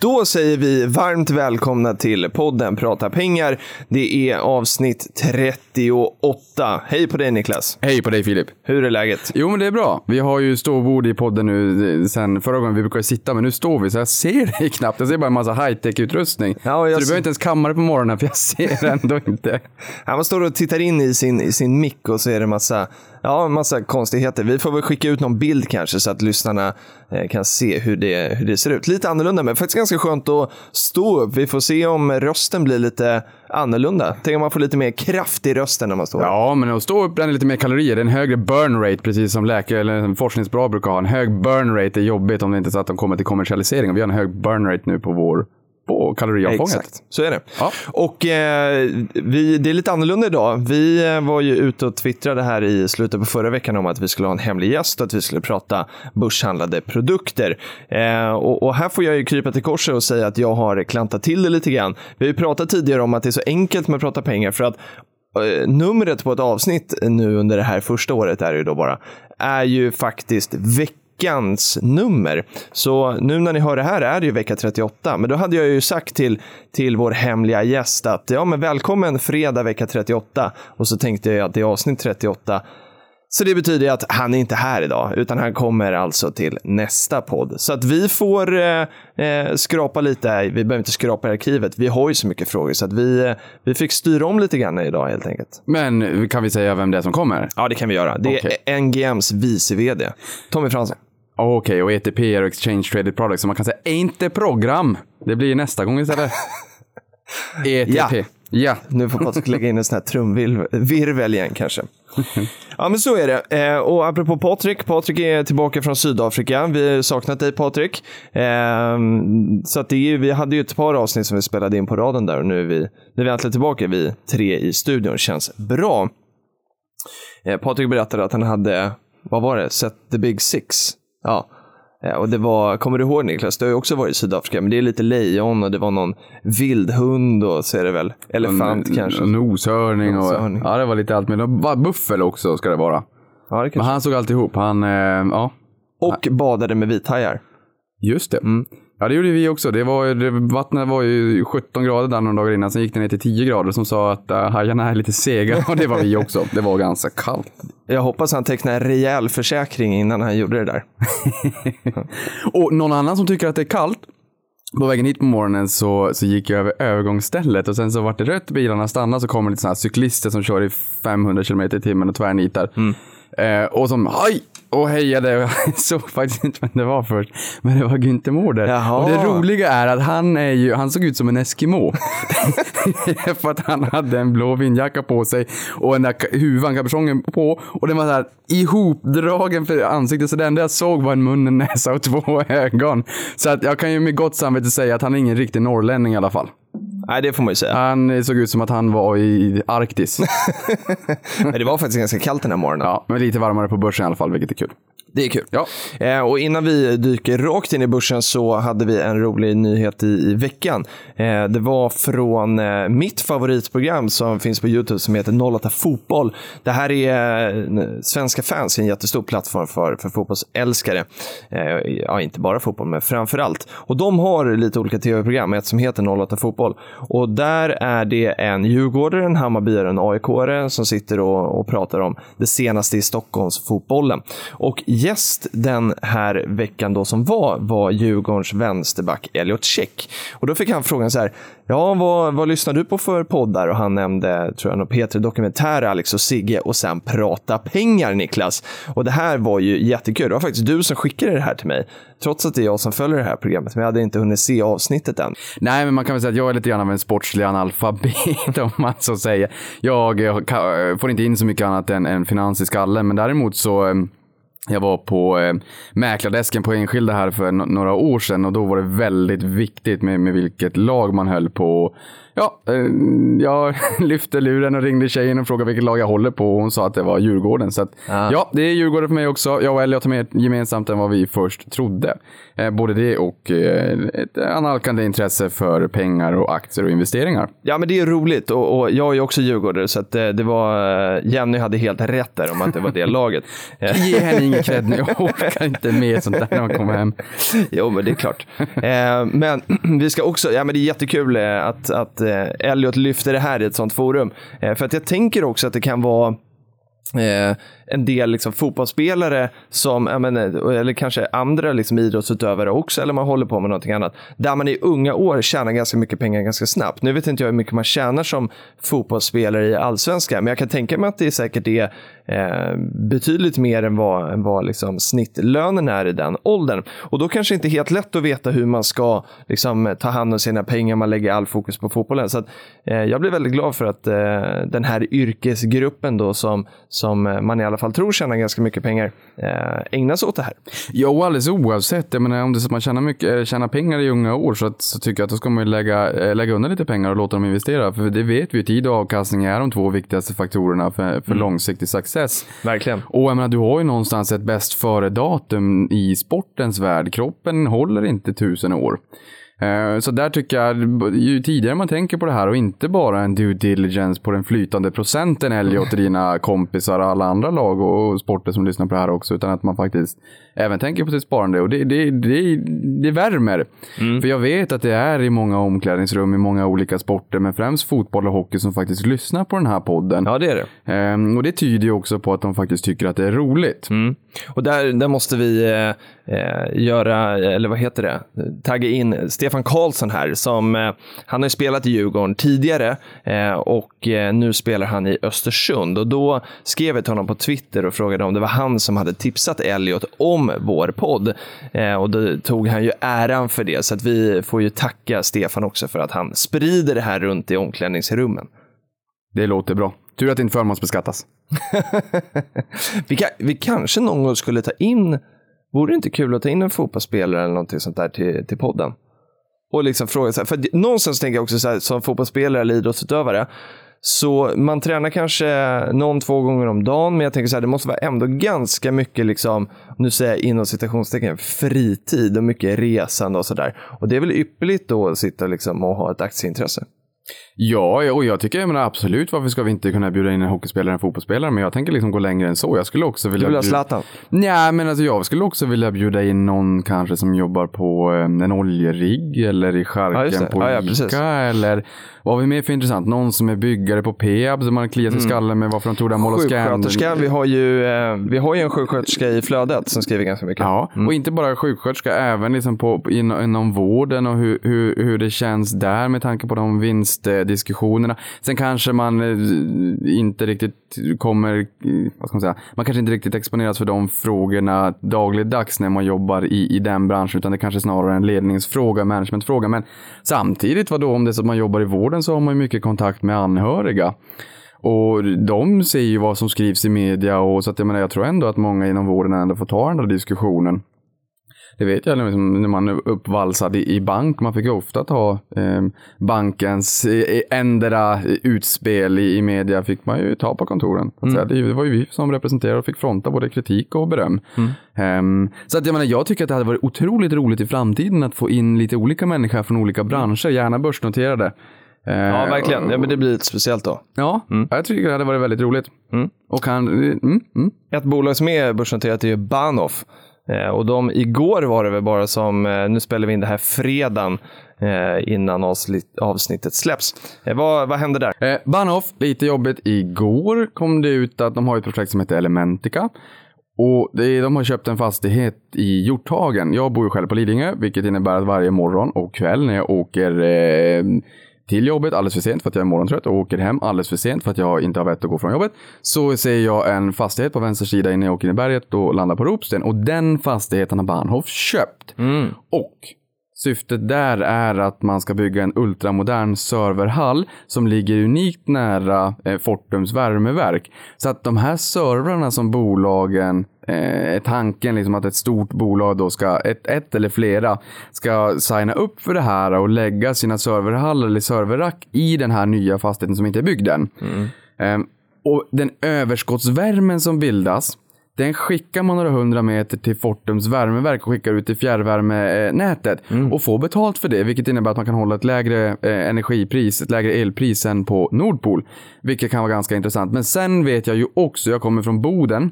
Då säger vi varmt välkomna till podden Prata pengar. Det är avsnitt 38. Hej på dig Niklas. Hej på dig Filip. Hur är läget? Jo men det är bra. Vi har ju ståbord i podden nu eh, sen förra gången. Vi brukar sitta men nu står vi så jag ser dig knappt. Jag ser bara en massa high-tech utrustning. Ja, jag så du behöver inte ens kamma på morgonen för jag ser ändå inte. Man står och tittar in i sin, i sin mick och så är det massa, ja, en massa konstigheter. Vi får väl skicka ut någon bild kanske så att lyssnarna eh, kan se hur det, hur det ser ut. Lite annorlunda men faktiskt ganska skönt att stå upp. Vi får se om rösten blir lite annorlunda. Tänk om man får lite mer kraft i rösten när man står. Ja men att stå upp bränner lite mer kalorier. Det är en högre burn rate precis som läkare eller en forskningsbra brukar ha. En hög burn rate är jobbigt om det inte är så att de kommer till kommersialisering. Och vi har en hög burn rate nu på vår på kaloriavfånget. Exakt, så är det. Ja. Och eh, vi, det är lite annorlunda idag. Vi eh, var ju ute och twittrade här i slutet på förra veckan om att vi skulle ha en hemlig gäst och att vi skulle prata börshandlade produkter. Eh, och, och här får jag ju krypa till korset och säga att jag har klantat till det lite grann. Vi har ju pratat tidigare om att det är så enkelt med att prata pengar för att eh, numret på ett avsnitt nu under det här första året är ju då bara, är ju faktiskt veckans nummer. Så nu när ni hör det här är det ju vecka 38. Men då hade jag ju sagt till, till vår hemliga gäst att ja, men välkommen fredag vecka 38. Och så tänkte jag att det är avsnitt 38. Så det betyder att han är inte här idag, utan han kommer alltså till nästa podd. Så att vi får eh, eh, skrapa lite, här. vi behöver inte skrapa i arkivet, vi har ju så mycket frågor, så att vi, eh, vi fick styra om lite grann idag helt enkelt. Men kan vi säga vem det är som kommer? Ja, det kan vi göra. Det är. NGMs vice vd, Tommy Fransson. Okej, och ETP är Exchange Traded Products, så man kan säga inte program. Det blir nästa gång istället. ETP. Ja. ja. Nu får Patrik lägga in en sån här trumvirvel igen kanske. Ja, men så är det. Eh, och apropå Patrik, Patrik är tillbaka från Sydafrika. Vi har saknat dig Patrik. Eh, så att det är, vi hade ju ett par avsnitt som vi spelade in på raden där och nu är vi, nu är vi äntligen tillbaka, vi tre i studion. Känns bra. Eh, Patrik berättade att han hade, vad var det, sett The Big Six. Ja. Eh, Och det var, kommer du ihåg Niklas, du har ju också varit i Sydafrika, men det är lite lejon och det var någon vildhund och så är det väl elefant En- kanske. En noshörning och... Noshörning. Ja, det var lite allt. Och va- Buffel också ska det vara. Ja, det Men han såg alltihop. Han, eh, ja. Och badade med vithajar. Just det. Mm. Ja, det gjorde vi också. Det var, vattnet var ju 17 grader där några dagar innan. Sen gick det ner till 10 grader som sa att uh, hajarna är lite sega. Och det var vi också. Det var ganska kallt. Jag hoppas han tecknade en rejäl försäkring innan han gjorde det där. Och någon annan som tycker att det är kallt. På vägen hit på morgonen så, så gick jag över övergångsstället och sen så vart det rött, bilarna stannade, så kommer lite sådana här cyklister som kör i 500 km i timmen och tvärnitar. Eh, och som hej! Och hejade. Jag såg faktiskt inte vem det var först. Men det var Günther Mårder. Jaha. Och det roliga är att han är ju, han såg ut som en Eskimo. För att han hade en blå vindjacka på sig och den där huvan, kapuschongen på. Och den var så här ihopdragen för ansiktet. Så det enda jag såg var en mun, en näsa och två ögon. Så att jag kan ju med gott samvete säga att han är ingen riktig norrlänning i alla fall. Nej, det får man ju säga. Han såg ut som att han var i Arktis. Men det var faktiskt ganska kallt den här morgonen. Ja, men lite varmare på börsen i alla fall, vilket är kul. Det är kul. Ja. Eh, och innan vi dyker rakt in i börsen så hade vi en rolig nyhet i, i veckan. Eh, det var från eh, mitt favoritprogram som finns på YouTube som heter 08 Fotboll. Det här är eh, Svenska fans, en jättestor plattform för, för fotbollsälskare. Eh, ja, inte bara fotboll, men framför allt. Och de har lite olika tv-program, ett som heter 08 Fotboll. Och där är det en djurgårdare, en Hammarbyare, en AIK-are som sitter och, och pratar om det senaste i Stockholmsfotbollen. Och gäst den här veckan då som var, var Djurgårdens vänsterback Elliot Check. Och då fick han frågan så här, ja vad, vad lyssnar du på för poddar? Och han nämnde, tror jag, Peter P3 Dokumentär, Alex och Sigge och sen Prata pengar, Niklas. Och det här var ju jättekul. Det var faktiskt du som skickade det här till mig. Trots att det är jag som följer det här programmet, men jag hade inte hunnit se avsnittet än. Nej, men man kan väl säga att jag är lite grann av en sportslig analfabet om man så säger. Jag eh, jag eh, får inte in så mycket annat än, än finans i skallen, men däremot så ehm, jag var på eh, mäklardesken på enskilda här för några år sedan och då var det väldigt viktigt med, med vilket lag man höll på. Ja, eh, jag lyfte luren och ringde tjejen och frågade vilket lag jag håller på och hon sa att det var Djurgården. Så att, Ah. ja, det är Djurgården för mig också. Jag och Elliot har mer gemensamt än vad vi först trodde. Eh, både det och eh, ett analkande intresse för pengar och aktier och investeringar. Ja, men det är roligt och, och jag är också djurgårdare så att det var, Jenny hade helt rätt där om att det var det laget. Ge henne ingen cred nu, jag orkar inte med sånt där när man kommer hem. Jo, men det är klart. Men vi ska också, ja men det är jättekul att, att Eh, Elliot lyfter det här i ett sånt forum. Eh, för att jag tänker också att det kan vara Eh, en del liksom, fotbollsspelare som, jag menar, eller kanske andra liksom, idrottsutövare också, eller man håller på med någonting annat, där man i unga år tjänar ganska mycket pengar ganska snabbt. Nu vet inte jag hur mycket man tjänar som fotbollsspelare i allsvenskan, men jag kan tänka mig att det säkert är eh, betydligt mer än vad, än vad liksom, snittlönen är i den åldern. Och då kanske inte helt lätt att veta hur man ska liksom, ta hand om sina pengar, man lägger all fokus på fotbollen. Så att, eh, jag blir väldigt glad för att eh, den här yrkesgruppen då som, som man i alla fall tror tjänar ganska mycket pengar eh, ägnar sig åt det här. Ja, och alldeles oavsett. Jag menar, om det är så att man tjänar, mycket, eh, tjänar pengar i unga år så, att, så tycker jag att då ska man ju lägga, eh, lägga undan lite pengar och låta dem investera. För det vet vi, tid och avkastning är de två viktigaste faktorerna för, för långsiktig success. Verkligen. Och jag menar, du har ju någonstans ett bäst före-datum i sportens värld. Kroppen håller inte tusen år. Eh, Så där tycker jag, ju tidigare man tänker på det här och inte bara en due diligence på den flytande procenten Elliot och dina kompisar och alla andra lag och sporter som lyssnar på det här också, utan att man faktiskt även tänker på sitt sparande. Och det, det, det, det värmer. För jag vet att det är i många omklädningsrum i många olika sporter, men främst fotboll och hockey som faktiskt lyssnar på den här podden. Ja, det är det. Ehm, och det tyder ju också på att de faktiskt tycker att det är roligt. Och där, där måste vi eh, eh, göra, eller vad heter det, tagga in Stefan Karlsson här. Som, eh, han har ju spelat i Djurgården tidigare eh, och eh, nu spelar han i Östersund. Och då skrev jag till honom på Twitter och frågade om det var han som hade tipsat Elliot om vår podd. Eh, och då tog han ju äran för det. Så att vi får ju tacka Stefan också för att han sprider det här runt i omklädningsrummen. Det låter bra. Tur att det inte förmånsbeskattas. Vi, kan, vi kanske någon gång skulle ta in, vore det inte kul att ta in en fotbollsspelare eller någonting sånt där till, till podden? Och liksom fråga så här, för någonstans tänker jag också så här, som fotbollsspelare eller idrottsutövare, så man tränar kanske någon, två gånger om dagen, men jag tänker så här, det måste vara ändå ganska mycket, liksom, nu säger jag inom citationstecken, fritid och mycket resande och sådär. Och det är väl ypperligt då att sitta liksom och ha ett aktieintresse. Ja, och jag tycker jag menar, absolut varför ska vi inte kunna bjuda in en hockeyspelare och en fotbollsspelare, men jag tänker liksom gå längre än så. Jag skulle också Du vilja... vill ha bjuda- Zlatan? Nej, men alltså jag skulle också vilja bjuda in någon kanske som jobbar på eh, en oljerigg eller i Ja, charken det. på Ja, ja, Ica precis. eller vad har vi mer för intressant? Någon som är byggare på Peab som man kliar sig i skallen med varför de tog Mall of Scandinavia. Sjuksköterskan, vi har, ju, eh, vi har ju en sjuksköterska i flödet som skriver ganska mycket. Ja, och inte bara sjuksköterska, även liksom på, in, inom vården och hur, hur, hur det känns där med tanke på de vinstdiskussionerna. Sen kanske man eh, inte riktigt kommer, eh, vad ska man säga, man kanske inte riktigt exponeras för de frågorna dagligdags när man jobbar i, i den branschen, utan det kanske snarare är en ledningsfråga, managementfråga. Men samtidigt, vad då om det är så att man jobbar i vården så har man ju mycket kontakt med anhöriga. Och de ser ju vad som skrivs i media och så att jag menar, jag tror ändå att många inom vården ändå får ta den där diskussionen. Det vet jag liksom, när man är uppvalsad i, bank. Man fick ju ofta ta eh, bankens eh, ändra utspel i, i media fick man ju ta på kontoren. Att säga. Det, var ju vi som representerade och fick fronta både kritik och beröm. Ehm, så att jag menar, jag tycker att det hade varit otroligt roligt i framtiden att få in lite olika människor från olika branscher, gärna börsnoterade. Ja, Ehm, verkligen. Ja, men det blir lite speciellt då. Ja, jag tycker det hade varit väldigt roligt. Och han, mm, mm. Ett bolag som är börsnoterat är ju Bahnhof. Eh, och de, igår var det väl bara som, eh, nu spelar vi in det här fredagen eh, innan avsnitt, avsnittet släpps. Eh, vad, vad hände där? Eh, Bahnhof, lite jobbigt. Igår kom det ut att de har ett projekt som heter Elementica. Och de har köpt en fastighet i Hjorthagen. Jag bor ju själv på Lidingö, vilket innebär att varje morgon och kväll när jag åker eh, till jobbet alldeles för sent för att jag är morgontrött och åker hem alldeles för sent för att jag inte har vett att gå från jobbet. Så ser jag en fastighet på vänster sida innan jag åker in i berget och landar på Ropsten. Och den fastigheten har Bahnhof köpt. Och Syftet där är att man ska bygga en ultramodern serverhall som ligger unikt nära eh, Fortums värmeverk. Så att de här servrarna som bolagen eh, tanken liksom att ett stort bolag då ska, ett, ett eller flera, ska signa upp för det här och lägga sina serverhallar eller serverrack i den här nya fastigheten som inte är byggd än. Eh, och den överskottsvärmen som bildas, den skickar man några hundra meter till Fortums värmeverk och skickar ut till fjärrvärmenätet och får betalt för det, vilket innebär att man kan hålla ett lägre eh, energipris, ett lägre elpris än på Nordpol, vilket kan vara ganska intressant. Men sen vet jag ju också, jag kommer från Boden,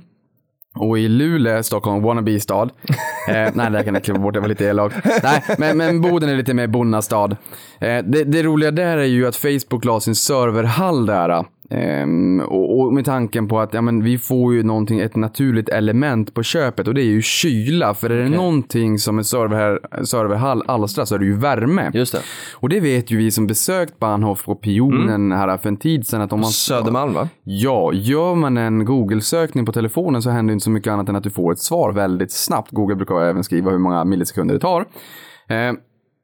och i Luleå, Stockholm, wannabe-stad. Eh, nej, det kan jag klippa bort, det var lite elakt. Nej, men, men Boden är lite mer bonnastad. Eh, det, det roliga där är ju att Facebook la sin serverhall där. Ehm, och, och med tanken på att ja, men vi får ju någonting, ett naturligt element på köpet och det är ju kyla. För är det någonting som en server, serverhall alstrar så är det ju värme. Just det. Och det vet ju vi som besökt Bahnhof och Pionen här för en tid sedan att om man... Södermalm va? Ja, gör man en Google-sökning på telefonen så händer inte så mycket annat än att du får ett svar väldigt snabbt. Google brukar även skriva hur många millisekunder det tar. Eh,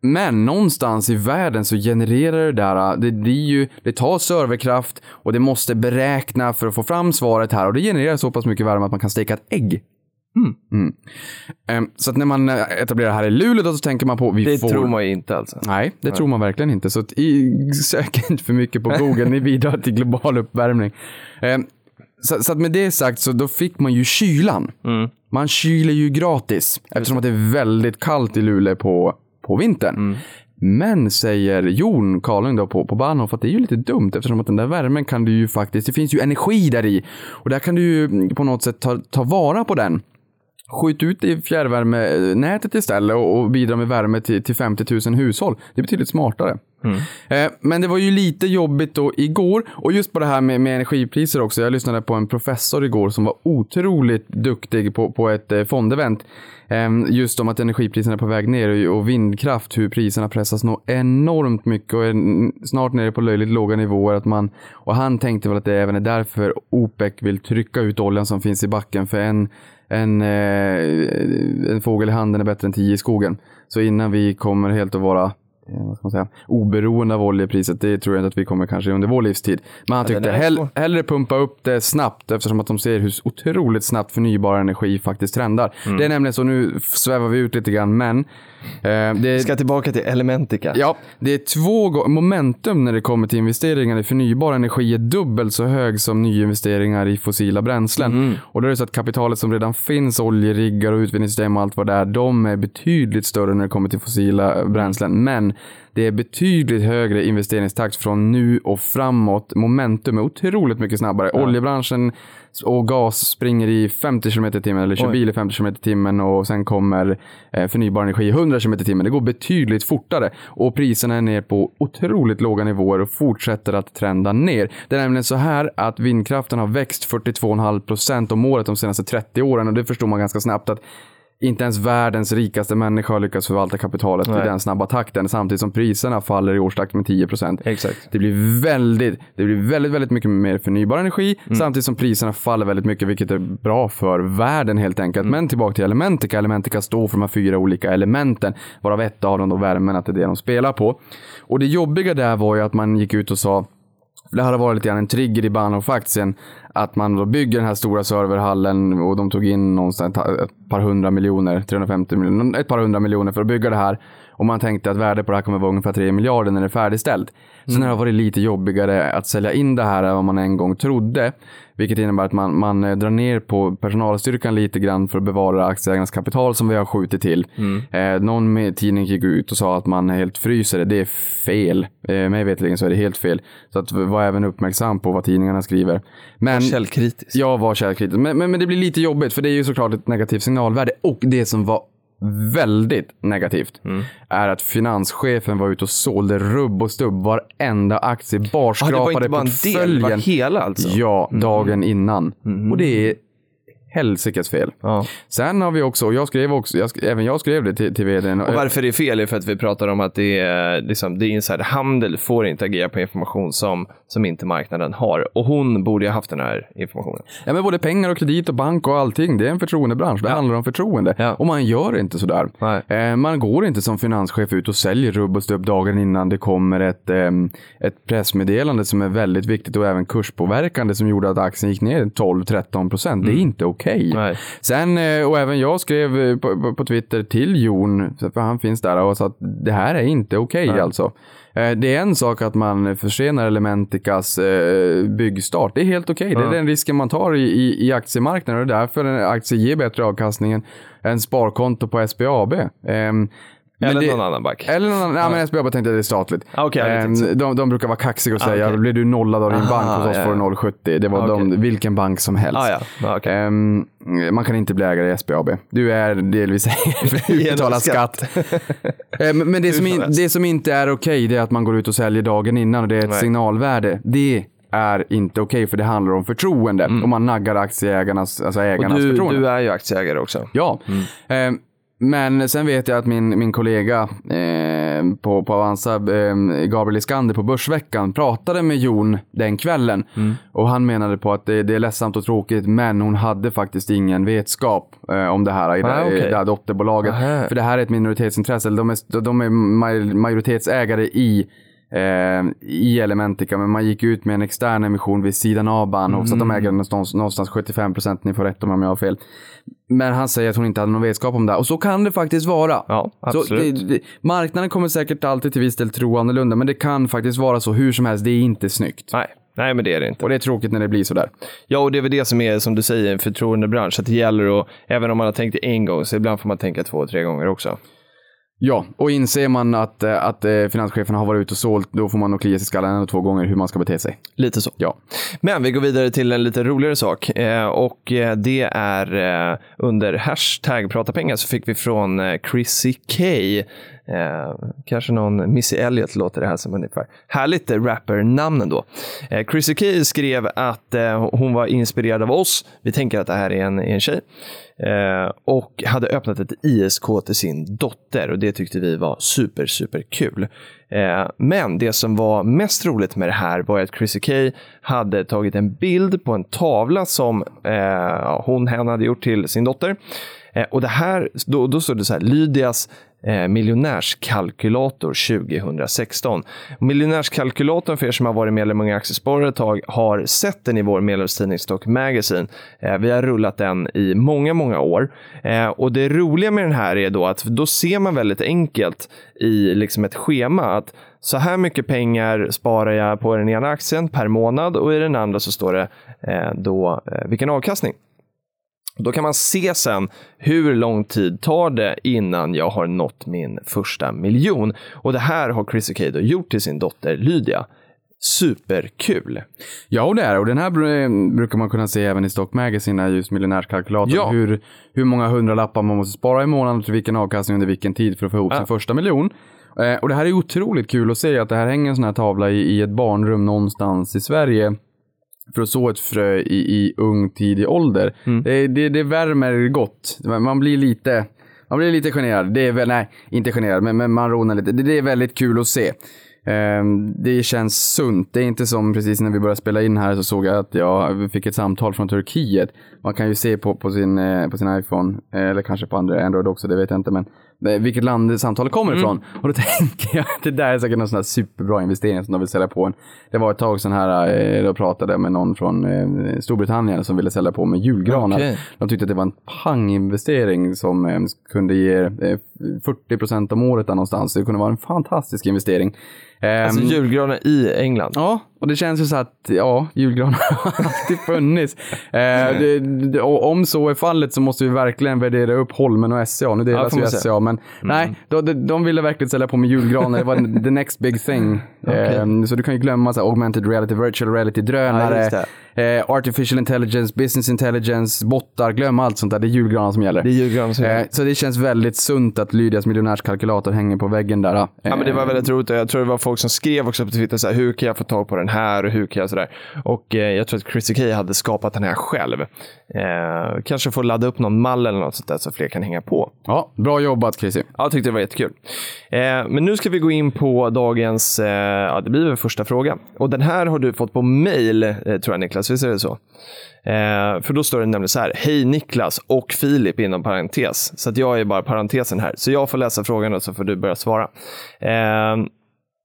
men någonstans i världen så genererar det där, det blir ju, det tar serverkraft och det måste beräkna för att få fram svaret här och det genererar så pass mycket värme att man kan steka ett ägg. Mm. Eh, Så att när man eh, etablerar här i Luleå då så tänker man på vi Det får... tror man ju inte alltså. Nej, det tror man verkligen inte. Så att i, sök inte för mycket på Google. Ni bidrar till global uppvärmning. Eh, så, så att med det sagt så då fick man ju kylan. Man kyler ju gratis eftersom att det är väldigt kallt i Luleå på, på vintern. Men säger Jon Karling då på, på Bahnhof att det är ju lite dumt eftersom att den där värmen kan du ju faktiskt, det finns ju energi där i. Och där kan du ju på något sätt ta, ta vara på den. Skjut ut i fjärrvärmenätet istället och, och bidra med värme till, till 50 000 hushåll. Det är betydligt smartare. Eh, men det var ju lite jobbigt då igår och just på det här med, med energipriser också. Jag lyssnade på en professor igår som var otroligt duktig på, på ett eh, fondevent. Eh, just om att energipriserna är på väg ner och, och vindkraft, hur priserna pressas nog enormt mycket och är snart nere på löjligt låga nivåer. Att man, och han tänkte väl att det även är därför OPEC vill trycka ut oljan som finns i backen för en en, eh, en fågel i handen är bättre än tio i skogen. Så innan vi kommer helt att vara eh, vad ska man säga, oberoende av oljepriset, det tror jag inte att vi kommer kanske under vår livstid. Men han tyckte är hell, hellre pumpa upp det snabbt eftersom att de ser hur otroligt snabbt förnybar energi faktiskt trendar. Det är nämligen så, nu svävar vi ut lite grann, men eh, det, Ska tillbaka till Elementica. Ja, det är två momentum när det kommer till investeringar i förnybar energi är dubbelt så hög som nyinvesteringar i fossila bränslen. Och då är det så att kapitalet som redan finns, oljeriggar och utvinningssystem och allt vad det är, de är betydligt större när det kommer till fossila bränslen. Men det är betydligt högre investeringstakt från nu och framåt. Momentum är otroligt mycket snabbare. Oljebranschen och gas springer i 50 km i timmen eller kör Oj. bil i 50 km i timmen och sen kommer eh, förnybar energi i 100 km i timmen. Det går betydligt fortare och priserna är ner på otroligt låga nivåer och fortsätter att trenda ner. Det är nämligen så här att vindkraften har växt 42,5 procent om året de senaste 30 åren och det förstår man ganska snabbt att inte ens världens rikaste människa har lyckats förvalta kapitalet i Nej. den snabba takten samtidigt som priserna faller i årstakt med 10 procent. Det blir väldigt, det blir väldigt, väldigt mycket mer förnybar energi Mm. samtidigt som priserna faller väldigt mycket, vilket är bra för världen helt enkelt. Mm. Men tillbaka till Elementica. Elementica står för de här fyra olika elementen, varav ett av dem då värmen, att det är det de spelar på. Och det jobbiga där var ju att man gick ut och sa det här har varit lite grann en trigger i Bahnhof-aktien. Att man då bygger den här stora serverhallen och de tog in någonstans ett par hundra miljoner, 350 miljoner, ett par hundra miljoner för att bygga det här. Och man tänkte att värdet på det här kommer vara ungefär 3 miljarder när det är färdigställt. Sen har det varit lite jobbigare att sälja in det här än vad man en gång trodde. Vilket innebär att man, man eh, drar ner på personalstyrkan lite grann för att bevara aktieägarnas kapital som vi har skjutit till. Eh, någon med tidning gick ut och sa att man helt fryser det. Det är fel. Eh, mig veterligen så är det helt fel. Så att var även uppmärksam på vad tidningarna skriver. Men, Källkritisk. jag var källkritisk. Men, men, men det blir lite jobbigt för det är ju såklart ett negativt signalvärde. Och det som var väldigt negativt är att finanschefen var ute och sålde rubb och stubb varenda aktie, Ah, det barskrapade var inte bara en del, var hela alltså? Ja, dagen innan. Och det är helsikes fel. Ja. Sen har vi också, och jag skrev också, jag sk- även jag skrev det till, till vdn. Och varför det är fel är för att vi pratar om att det är, liksom, det är insiderhandel, får inte agera på information som, som inte marknaden har. Och hon borde ha haft den här informationen. Ja, men både pengar och kredit och bank och allting, det är en förtroendebransch. Det handlar om förtroende. Ja. Och man gör inte sådär. Eh, man går inte som finanschef ut och säljer rubb och stubb dagen innan det kommer ett, ehm, ett pressmeddelande som är väldigt viktigt och även kurspåverkande som gjorde att aktien gick ner 12-13 procent. Det är inte okej. Okej. Nej. Sen, eh, och även jag skrev eh, på, på, Twitter till Jon, för han finns där och sa att det här är inte okej alltså. Eh, Det är en sak att man försenar Elementicas byggstart. Det är helt okej. Det är den risken man tar i, i, i aktiemarknaden och det är därför en aktie ger bättre avkastning än sparkonto på SBAB. Ehm, Eller det- någon annan bank. Eller någon annan, ja. men SBAB tänkte jag det är statligt. Ah, jag Ehm, tänkt så. de, de brukar vara kaxiga och säga, okej. blir du nollad av din Aha, bank hos oss ja, får du ja. 0,70. Det var Ah, de, vilken bank som helst. Ah, ja. Ah, okej. Ehm, man kan inte bli ägare i SBAB. Du är delvis betala skatt. Ehm, men det som, in, det som inte är okej det är att man går ut och säljer dagen innan och det är ett Nej. signalvärde. Det är inte okej för det handlar om förtroende. Och man naggar aktieägarnas, alltså Mm. Och ägarnas du, förtroende. du är ju aktieägare också. Ja. Eh, men sen vet jag att min, min kollega eh, på, på Avanza, eh, Gabriel Iskander på Börsveckan, pratade med Jon den kvällen. Och han menade på att det, det är ledsamt och tråkigt, men hon hade faktiskt ingen vetskap eh, om det här i, Ah, det, okej. det här dotterbolaget. Aha. För det här är ett minoritetsintresse. De är, de är maj- majoritetsägare i eh, i Elementica, men man gick ut med en extern emission vid sidan av Bahnhof, så att de Mm. äger någonstans, någonstans 75 procent, ni får rätt om jag har fel. Men han säger att hon inte hade någon vetskap om det, och så kan det faktiskt vara. Ja, Så absolut. det, det, marknaden kommer säkert alltid till viss del tro annorlunda, men det kan faktiskt vara så hur som helst, det är inte snyggt. Nej. Nej, men det är det inte. Och det är tråkigt när det blir sådär. Ja, och det är väl det som är, som du säger, en förtroendebransch. Att det gäller att, även om man har tänkt det en gång, så ibland får man tänka två, tre gånger också. Ja, och inser man att, eh, att eh, finanscheferna har varit ute och sålt, då får man nog klia sig i skallen en eller två gånger hur man ska bete sig. Lite så. Ja. Men vi går vidare till en lite roligare sak eh, och det är under hashtag prata pengar så fick vi från Chrissy K. Eh, kanske någon Missy Elliott låter det här som ungefär. Härligt rapper namn ändå. Eh, Chrissy Key skrev att eh, hon var inspirerad av oss. Vi tänker att det här är en, en tjej. Eh, och hade öppnat ett ISK till sin dotter och det tyckte vi var super, super kul. Eh, men det som var mest roligt med det här var att Chrissy Key hade tagit en bild på en tavla som eh, hon hen hade gjort till sin dotter. Eh, och det här, då, då stod det så här, Lydias eh, miljonärskalkylator 2016. Miljonärskalkylatorn, för er som har varit medlem i Aktiesparare ett tag, har sett den i vår medlemstidning Stock Magazine. Eh, vi har rullat den i många, många år. Eh, och det roliga med den här är då att då ser man väldigt enkelt i liksom ett schema att så här mycket pengar sparar jag på den ena aktien per månad och i den andra så står det eh, då eh, vilken avkastning. Då kan man se sen hur lång tid tar det innan jag har nått min första miljon. Och det här har Chrissy K då gjort till sin dotter Lydia. Superkul! Ja, och det är Och den här br- brukar man kunna se även i Stock Magazine, just miljonärskalkylatorn. Ja. Hur, hur många hundralappar man måste spara i månaden och till vilken avkastning under vilken tid för att få ihop sin första miljon. Eh, och det här är otroligt kul att se att det här hänger en sån här tavla i, i ett barnrum någonstans i Sverige för att så ett frö i, i ung tidig ålder. Det, det, det värmer gott. Man blir lite, man blir lite generad. Det är väl, nej, inte generad, men, men man ronar lite. Det, det är väldigt kul att se. Ehm, det känns sunt. Det är inte som precis när vi började spela in här så såg jag att jag fick ett samtal från Turkiet. Man kan ju se på, på, sin, eh, på sin iPhone, eh, eller kanske på andra Android också, det vet jag inte. Men vilket land samtalet kommer ifrån. Och då tänker jag att det där är säkert någon sån här superbra investering som de vill sälja på en. Det var ett tag sedan här, eh, då pratade med någon från eh, Storbritannien som ville sälja på med julgranar. Okej. De tyckte att det var en panginvestering som eh, kunde ge eh, 40 procent om året där någonstans. Det kunde vara en fantastisk investering. Ehm, Alltså julgranar i England. Ja, och det känns ju så att ja, julgranar har alltid funnits. Eh, det, det, och om så är fallet så måste vi verkligen värdera upp Holmen och SCA. Nu Ja, delas får ju. SCA, men nej, de, de, ville verkligen sälja på med julgranar. Det var the next big thing. Eh, så du kan ju glömma så här, augmented reality, virtual reality, Ja, drönare, just eh, artificial intelligence, business intelligence, bottar, glöm allt sånt där. Det är julgranar som gäller. Det är julgranar som Eh, så det känns väldigt sunt att Lydias miljonärskalkylator hänger på väggen där. Ja, men det var väldigt roligt. Jag tror det var folk som skrev också på Twitter, så här, hur kan jag få tag på den här och hur kan jag sådär. Och eh, jag tror att Chrissy K hade skapat den här själv. Eh, kanske få ladda upp någon mall eller något sånt där så fler kan hänga på. Ja, bra jobbat Chrissy. Ja, jag tyckte det var jättekul. Eh, men nu ska vi gå in på dagens, eh, ja det blir väl första fråga. Och den här har du fått på mail, eh, tror jag Niklas, visst är det så? Eh, för då står det nämligen så här, hej Niklas och Filip inom parentes. Så att jag är bara parentesen här. Så jag får läsa frågan och så får du börja svara.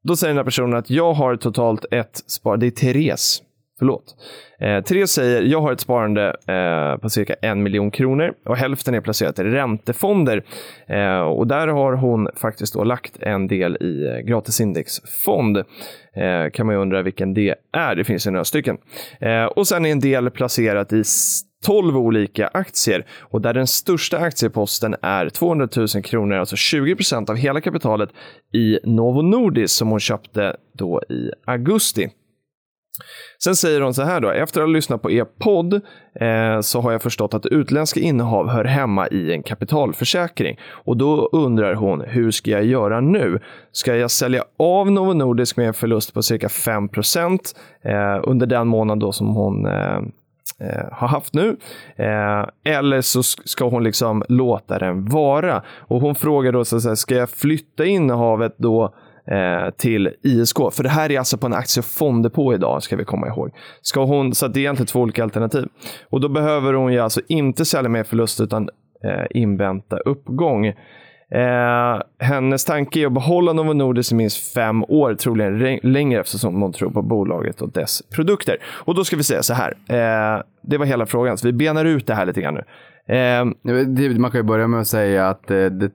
Då säger den här personen att jag har totalt ett sparande, det är Therese Förlåt. Eh, Therese säger, jag har ett sparande eh, på cirka en miljon kronor och hälften är placerat i räntefonder. Eh, och där har hon faktiskt då lagt en del i eh, gratisindexfond. Eh, kan man ju undra vilken det är. Det finns ju några stycken. Eh, och sen är en del placerat i 12 olika aktier och där den största aktieposten är 200 000 kronor, alltså 20 procent av hela kapitalet i Novo Nordisk som hon köpte då i augusti. Sen säger hon så här då, efter att ha lyssnat på er podd eh, så har jag förstått att utländska innehav hör hemma i en kapitalförsäkring. Och då undrar hon, hur ska jag göra nu? Ska jag sälja av Novo Nordisk med en förlust på cirka 5 eh, under den månad då som hon eh, eh, Eh, har haft nu. Eh, eller så ska hon liksom låta den vara. Och hon frågar då, så att säga, ska jag flytta innehavet då eh, till ISK? För det här är alltså på en aktiefond på idag, ska vi komma ihåg. Ska hon, så att det är egentligen två olika alternativ. Och då behöver hon ju alltså inte sälja med förlust utan eh, invänta uppgång. Eh, hennes tanke är att behålla Novo Nordisk i minst fem år, troligen längre eftersom hon tror på bolaget och dess produkter. Och då ska vi säga så här, eh, det var hela frågan, så vi benar ut det här lite grann nu. Eh, Man kan ju börja med att säga att eh, det,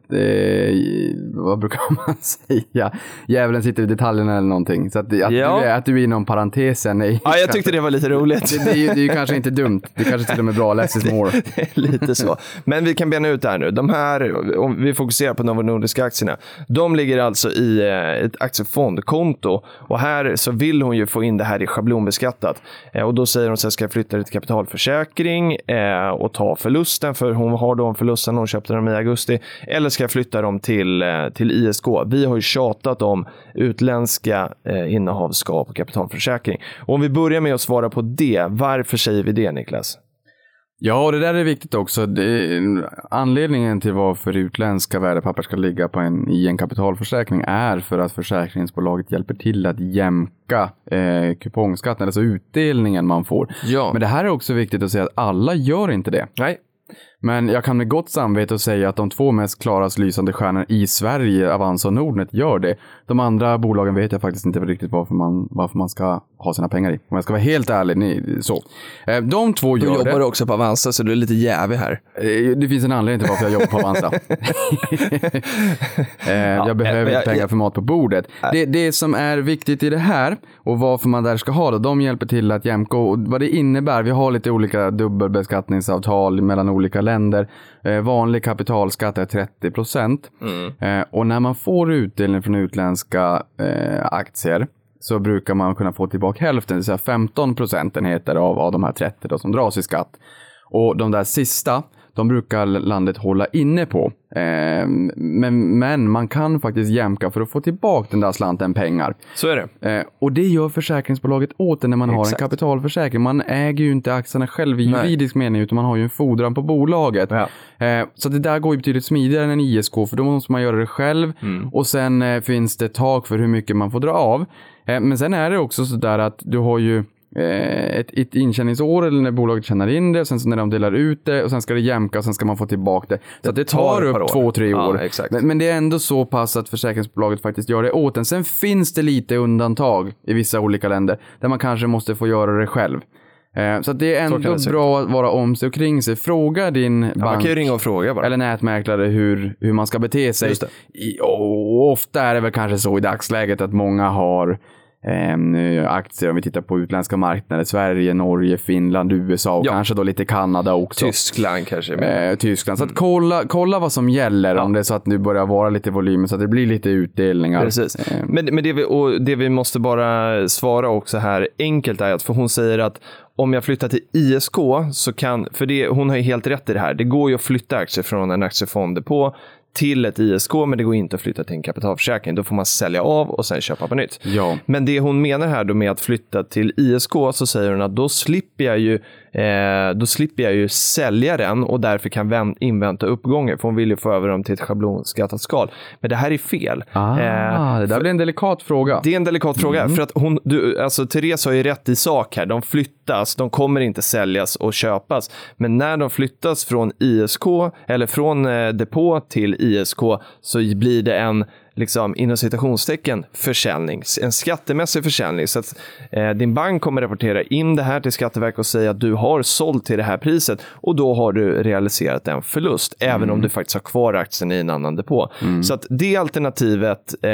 eh, vad brukar man säga? Djävulen sitter i detaljerna eller någonting. Så att, att, Ja. du, är- att du är inom parentesen ju ja, jag tyckte det var lite roligt. det, det, är ju, det är ju kanske inte dumt. Det kanske till och med är bra. Less is more. Lite så. Men vi kan bena ut det här nu. De här, om vi fokuserar på Novo Nordiska aktierna, de ligger alltså i eh, ett aktiefondkonto och här så vill hon ju få in det här i schablonbeskattat. Eh, Och då säger hon så här, ska jag flytta det till kapitalförsäkring eh, och ta förlusten, för hon har då en förlust hon köpte dem i augusti, eller ska jag flytta dem till, eh, till ISK? Vi har ju tjatat om utländska eh, innehav ska på kapitalförsäkring. Och om vi börjar med att svara på det, varför säger vi det Niklas? Ja, och det där är viktigt också. Det, anledningen till varför utländska värdepapper ska ligga på en, i en kapitalförsäkring är för att försäkringsbolaget hjälper till att jämka eh, kupongskatten, alltså utdelningen man får. Ja. Men det här är också viktigt att säga att alla gör inte det. Nej, Men jag kan med gott samvete säga att de två mest klarast lysande stjärnorna i Sverige, Avanza och Nordnet, gör det. De andra bolagen vet jag faktiskt inte riktigt varför man, varför man ska ha sina pengar i. Om jag ska vara helt ärlig, ni, så. Eh, De två Du gör jobbar det. också på Avanza, så du är lite jävig här. Eh, Det finns en anledning till varför jag jobbar på Avanza. Eh, jag behöver men jag- inte pengar för mat på bordet. Det, det som är viktigt i det här och varför man där ska ha det, de hjälper till att jämka och vad det innebär. Vi har lite olika dubbelbeskattningsavtal mellan olika länder. Eh, vanlig kapitalskatt är 30 procent. Eh, och när man får utdelning från utländska eh, aktier så brukar man kunna få tillbaka hälften, det vill säga 15 procentenheter av, av de här 30 då, som dras i skatt. Och de där sista, de brukar landet hålla inne på. Eh, men, men man kan faktiskt jämka för att få tillbaka den där slanten pengar. Så är det. Eh, och det gör försäkringsbolaget åt en när man har en Exakt. kapitalförsäkring. Man äger ju inte aktierna själv i Nej. juridisk mening, utan man har ju en fordran på bolaget. Ja. Eh, så det där går ju betydligt smidigare än en ISK, för då måste man göra det själv. Mm. Och sen eh, finns det tak för hur mycket man får dra av. Eh, men sen är det också så där att du har ju ett, ett intjäningsår eller när bolaget tjänar in det, sen så när de delar ut det och sen ska det jämka och sen ska man få tillbaka det. Så att det tar upp två, tre Ja, år. exakt. Men, men det är ändå så pass att försäkringsbolaget faktiskt gör det åt en. Sen finns det lite undantag i vissa olika länder där man kanske måste få göra det själv. Eh, Så det är ändå det bra att vara om sig och kring sig. Fråga din Ja, bank eller nätmäklare hur, hur man ska bete sig. Det. I, och ofta är det väl kanske så i dagsläget att många har ehm, aktier om vi tittar på utländska marknader. Sverige, Norge, Finland, USA och Ja. kanske då lite Kanada också. Tyskland kanske. Eh, Tyskland. Så att kolla, kolla vad som gäller om det är så att nu börjar vara lite volymer så att det blir lite utdelningar. Precis. Eh, Men, men det, vi, och det vi måste bara svara också här enkelt är att, för hon säger att om jag flyttar till ISK så kan, för det, hon har ju helt rätt i det här, det går ju att flytta aktier från en aktiefond till ett ISK, men det går inte att flytta till en kapitalförsäkring. Då får man sälja av och sen köpa på nytt. Ja. Men det hon menar här då med att flytta till ISK så säger hon att då slipper jag ju, eh, då slipper jag ju sälja den och därför kan vän- invänta uppgången. För hon vill ju få över dem till ett schablonskattat skal. Men det här är fel. Ah, Eh, det där blir en delikat fråga. det är en delikat fråga. För att hon, du, alltså Therese har ju rätt i sak här. De flyttas, de kommer inte säljas och köpas. Men när de flyttas från ISK eller från eh, depå till ISK så blir det en liksom, inom citationstecken försäljning, en skattemässig försäljning. Så att eh, din bank kommer rapportera in det här till Skatteverket och säga att du har sålt till det här priset och då har du realiserat en förlust, även om du faktiskt har kvar aktien i en annan depå. Så att det alternativet, eh,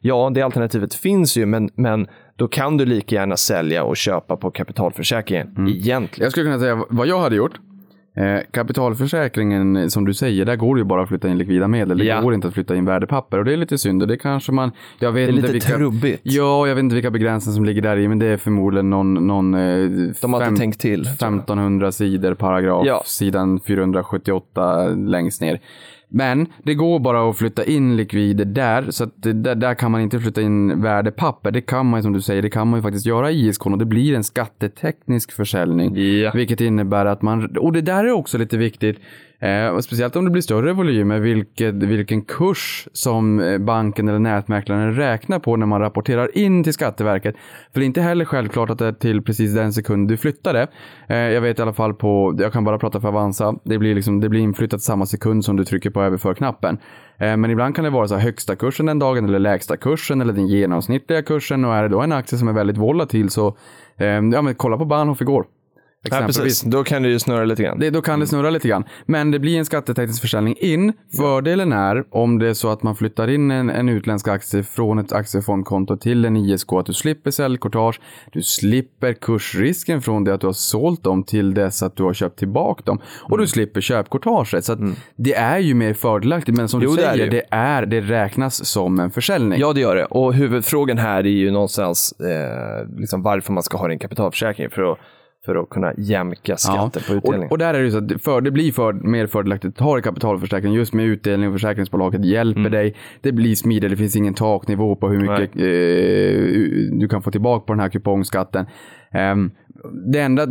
ja, det alternativet finns ju, men, men då kan du lika gärna sälja och köpa på kapitalförsäkringen egentligen. Jag skulle kunna säga vad jag hade gjort. Eh, kapitalförsäkringen, som du säger, där går det ju bara att flytta in likvida medel. Det Ja. går inte att flytta in värdepapper och det är lite synd och det kanske man... Jag vet Det är inte lite vilka, trubbigt. Ja, jag vet inte vilka begränsningar som ligger där i, men det är förmodligen någon... någon eh, De har fem- inte tänkt till. tror jag. 1500 sidor paragraf, Ja. sidan 478 längst ner. Men det går bara att flytta in likvider där, så att där, där kan man inte flytta in värdepapper. Det kan man ju som du säger, det kan man ju faktiskt göra i ISK och det blir en skatteteknisk försäljning. Ja. Vilket innebär att man, och det där är också lite viktigt, eh, och speciellt om det blir större volymer, vilket, vilken kurs som eh, banken eller nätmäklaren räknar på när man rapporterar in till Skatteverket. För det är inte heller självklart att det är till precis den sekund du flyttar det. Eh, jag vet i alla fall på, jag kan bara prata för Avanza, det blir, liksom, det blir inflyttat samma sekund som du trycker på överför-knappen. Eh, men ibland kan det vara så här högsta kursen den dagen eller lägsta kursen eller den genomsnittliga kursen och är det då en aktie som är väldigt volatil så eh, ja, men kolla på Bahnhof igår. Ja, precis. Då kan det ju snurra lite grann. Det, då kan det snurra lite grann. Men det blir en skatteteknisk försäljning in. Fördelen är om det är så att man flyttar in en, en utländsk aktie från ett aktiefondkonto till en ISK, att du slipper säljkortage, du slipper kursrisken från det att du har sålt dem till dess att du har köpt tillbaka dem och Mm. du slipper köpkortaget. Så att det är ju mer fördelaktigt, men som Jo, du det är det säger, ju. det, är, det räknas som en försäljning. Ja, det gör det. Och huvudfrågan här är ju någonstans eh, liksom varför man ska ha en kapitalförsäkring för att, för att kunna jämka skatten på utdelningen. Och, och där är det så att för, det blir för, mer fördelaktigt att ha en kapitalförsäkring just med utdelning och försäkringsbolaget hjälper Mm. dig. Det blir smidigare, det finns ingen taknivå på hur mycket eh, du kan få tillbaka på den här kupongskatten. Ehm, det, enda,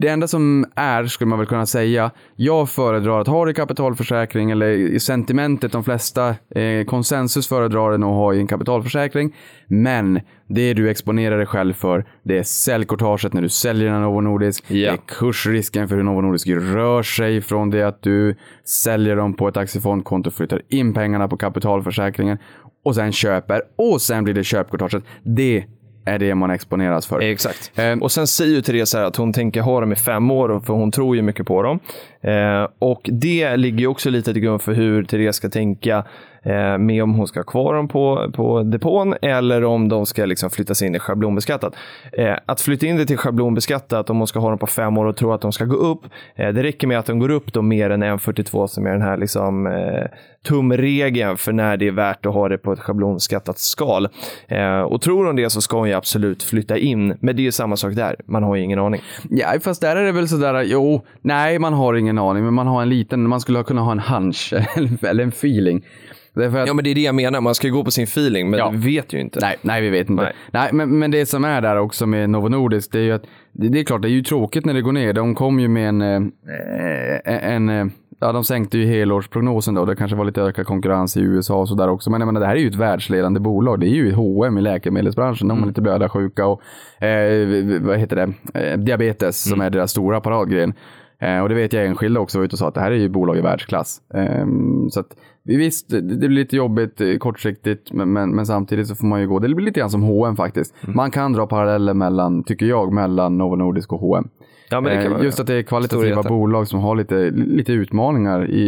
det, enda som är, skulle man väl kunna säga, jag föredrar att ha det i kapitalförsäkring eller i sentimentet, de flesta eh, konsensus föredrar det nog att ha i en kapitalförsäkring. Men det du exponerar dig själv för, det är säljkortaget när du säljer en Novo Nordisk, Ja. det är kursrisken för hur Novo Nordisk rör sig från det att du säljer dem på ett aktiefondkonto, flyttar in pengarna på kapitalförsäkringen och sen köper och sen blir det köpkortaget. Det är det man exponeras för. Exakt. Eh, och sen säger ju Therese här att hon tänker ha dem i fem år, för hon tror ju mycket på dem. Eh, och det ligger ju också lite till grund för hur Therese ska tänka eh, med om hon ska ha kvar dem på, på depån eller om de ska liksom flyttas in i schablonbeskattat. Eh, att flytta in det till schablonbeskattat om hon ska ha dem på fem år och tro att de ska gå upp, eh, det räcker med att de går upp då mer än 1,42 som är den här liksom, eh, tumregeln för när det är värt att ha det på ett schablonskattat skal. Eh, och tror hon det så ska hon ju absolut flytta in, men det är ju samma sak där, man har ju ingen aning. Ja, fast där är det väl sådär, jo, nej, man har ingen aning, men man har en liten, man skulle kunna ha en hunch, eller en feeling. Därför att, Ja, men det är det jag menar. Man ska ju gå på sin feeling, men Ja. vi vet ju inte. Nej, nej, vi vet inte. Nej. Nej, men, men det som är där också med Novo Nordisk, det är ju att det, det är klart, det är ju tråkigt när det går ner. De kom ju med en, eh, en eh, ja, de sänkte ju helårsprognosen då. Det kanske var lite ökad konkurrens i USA och sådär också. Men jag menar, det här är ju ett världsledande bolag. Det är ju H&M i läkemedelsbranschen. De har lite blödarsjuka och eh, vad heter det? Eh, diabetes som är deras stora paradgren. Eh, och det vet jag enskilda också var ute och sa att det här är ju bolag i världsklass. Ehm, så att visst, det, blir lite jobbigt eh, kortsiktigt, men, men, men samtidigt så får man ju gå. Det blir lite grann som H&M faktiskt. Man kan dra paralleller mellan, tycker jag, mellan Novo Nordisk och H&M. Ja, Eh, Just att det är kvalitativa Storheter. bolag som har lite, lite utmaningar i,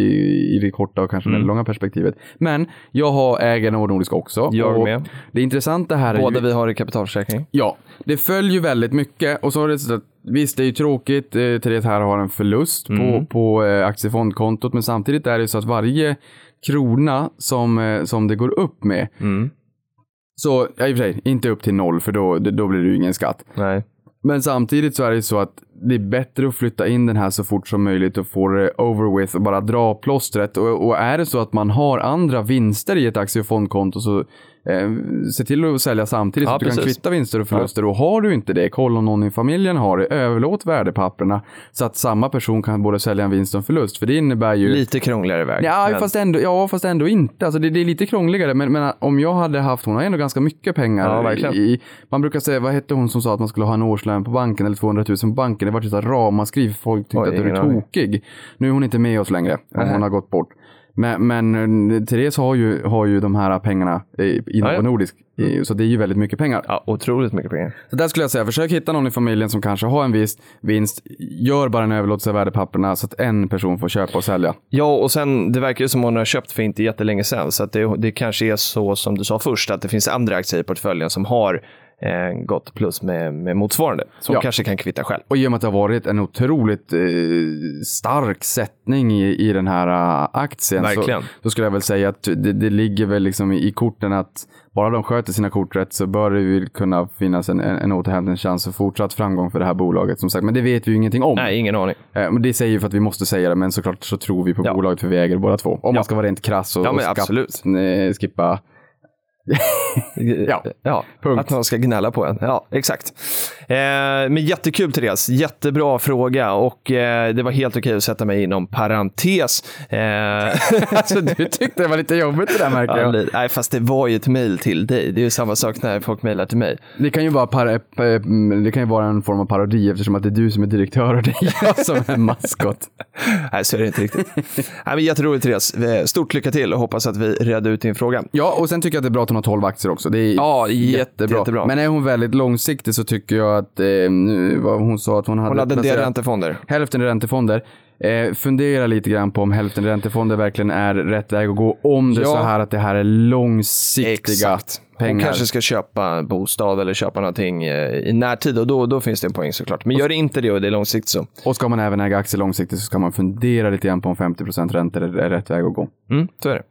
i det korta och kanske Mm. långa perspektivet. Men jag har äger Novo Nordisk också. Jag med. Det intressanta här är Båda vi har i kapitalförsäkring. Ja, det följer ju väldigt mycket och så är det så att visst, det är ju tråkigt. Eh, Therese här har en förlust Mm. på, på eh, aktiefondkontot, men samtidigt är det så att varje krona som, eh, som det går upp med Mm. så, ja, i och för sig, inte upp till noll för då, då blir det ju ingen skatt. Nej. Men samtidigt så är det så att det är bättre att flytta in den här så fort som möjligt och få det over with och bara dra plåstret. Och, och är det så att man har andra vinster i ett aktie och fondkonto så eh, se till att sälja samtidigt Ja, så att du kan precis. kvitta vinster och förluster. Och har du inte det, kolla om någon i familjen har det, överlåt värdepapperna så att samma person kan både sälja en vinst och en förlust. För det innebär ju... Lite krångligare väg. Ja, men- fast ändå, ja, fast ändå inte. Alltså det, det är lite krångligare, men, men om jag hade haft, hon har ändå ganska mycket pengar. Ja. I, man brukar säga, vad hette hon som sa att man skulle ha en årslön på banken eller 200 000 på banken? Det var ett ramaskri, folk tyckte Oj, att du är tokig. Nu är hon inte med oss längre, hon har gått bort. Men, men eh, Therese har ju, har ju de här pengarna i. Novo Nordisk. Eh, Så det är ju väldigt mycket pengar. Ja, otroligt mycket pengar. Så där skulle jag säga, försök hitta någon i familjen som kanske har en viss vinst. Gör bara en överlåtelse av värdepapperna så att en person får köpa och sälja. Ja, och sen det verkar ju som hon har köpt för inte jättelänge sedan. Så att det, det kanske är så som du sa först, att det finns andra aktier i portföljen som har eh, gått plus med, med motsvarande. Som Ja. kanske kan kvitta själv. Och i och med att det har varit en otroligt eh, stark sättning i, i den här eh, aktien Verkligen. Så, så skulle jag väl säga att det, det ligger väl liksom i, i korten att bara de sköter sina kort rätt så bör det ju kunna finnas en, en, en återhämtningschans och fortsatt framgång för det här bolaget. Som sagt, men det vet vi ju ingenting om. Nej, ingen aning. Eh, men det säger ju för att vi måste säga det, men såklart så tror vi på Ja. bolaget för vi äger båda två. Om man ska vara rent krass och, Ja, och skapp- absolut. eh, skippa. Ja, ja punkt. att någon ska gnälla på en. Ja, exakt. Eh, men jättekul Therese, jättebra fråga och eh, det var helt okej att sätta mig inom parentes. Eh, alltså du tyckte det var lite jobbigt det där märker ja, jag. nej, fast det var ju ett mejl till dig. Det är ju samma sak när folk mejlar till mig. Det kan ju vara par, eh, det kan ju vara en form av parodi eftersom att det är du som är direktör och det är jag som är maskot. Nej, så är det inte riktigt. nej, men jätteroligt Therese. Stort lycka till och hoppas att vi redde ut din fråga. Ja, och sen tycker jag att det är bra att hon har 12 aktier också. Det är Ja, jätte- jättebra. jättebra. Men är hon väldigt långsiktig så tycker jag att, eh, nu, vad hon sa att hon hade Hon hade en del räntefonder. Hälften i räntefonder. Eh, fundera lite grann på om hälften i räntefonder verkligen är rätt väg att gå. Om det är Ja. så här att det här är långsiktiga Exakt. Hon pengar. kanske ska köpa bostad eller köpa någonting eh, i närtid och då, då finns det en poäng såklart. Men gör inte det och det är långsiktigt så. Och ska man även äga aktier långsiktigt så ska man fundera lite grann på om 50% räntor är rätt väg att gå. Mm, så är det.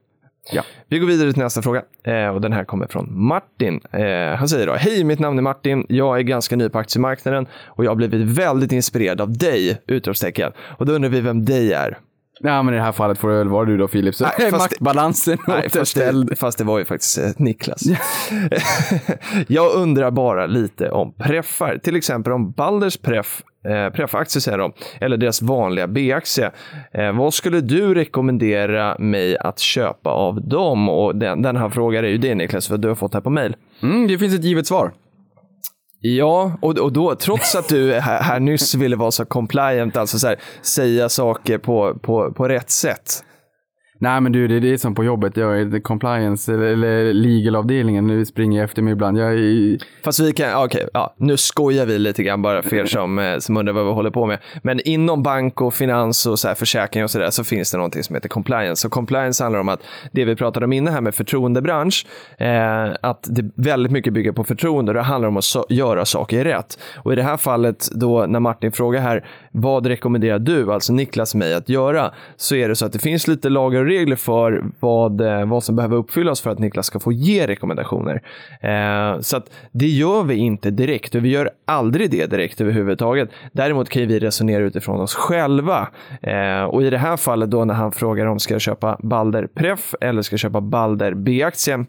Ja. Vi går vidare till nästa fråga eh, och den här kommer från Martin. Eh, han säger då, hej mitt namn är Martin, jag är ganska ny på aktiemarknaden och jag har blivit väldigt inspirerad av dig, utropstecken. Och då undrar vi vem dig är. Ja, men i det här fallet får det väl vara du då Filip. Så Nej, maktbalansen Nej, fast det, fast det var ju faktiskt eh, Niklas. jag undrar bara lite om preffar, till exempel om Balders preff Eh, preffaktie säger de, eller deras vanliga B-aktie. Eh, vad skulle du rekommendera mig att köpa av dem? Och den, den här frågan är ju det Niklas, för du har fått här på mail. Mm, det finns ett givet svar. Ja, och, och då, trots att du här, här nyss ville vara så compliant, alltså så här, säga saker på, på, på rätt sätt. Nej men du, det är det som på jobbet. Jag är compliance eller, eller legal-avdelningen. Nu springer jag efter mig ibland. Jag är... Fast vi kan, okej, ja, nu skojar vi lite grann bara för er som, eh, som undrar vad vi håller på med. Men inom bank och finans och så här, försäkring och sådär så finns det någonting som heter compliance. Och compliance handlar om att det vi pratade om inne här med förtroendebransch, eh, att det väldigt mycket bygger på förtroende det handlar om att so- göra saker rätt. Och i det här fallet då när Martin frågar här, vad rekommenderar du, alltså Niklas mig att göra, så är det så att det finns lite lagar och regler för vad, eh, vad som behöver uppfyllas för att Niklas ska få ge rekommendationer. Eh, så att det gör vi inte direkt och vi gör aldrig det direkt överhuvudtaget. Däremot kan ju vi resonera utifrån oss själva. Eh, och i det här fallet då när han frågar om ska jag köpa Balder Pref eller ska jag köpa Balder B-aktien,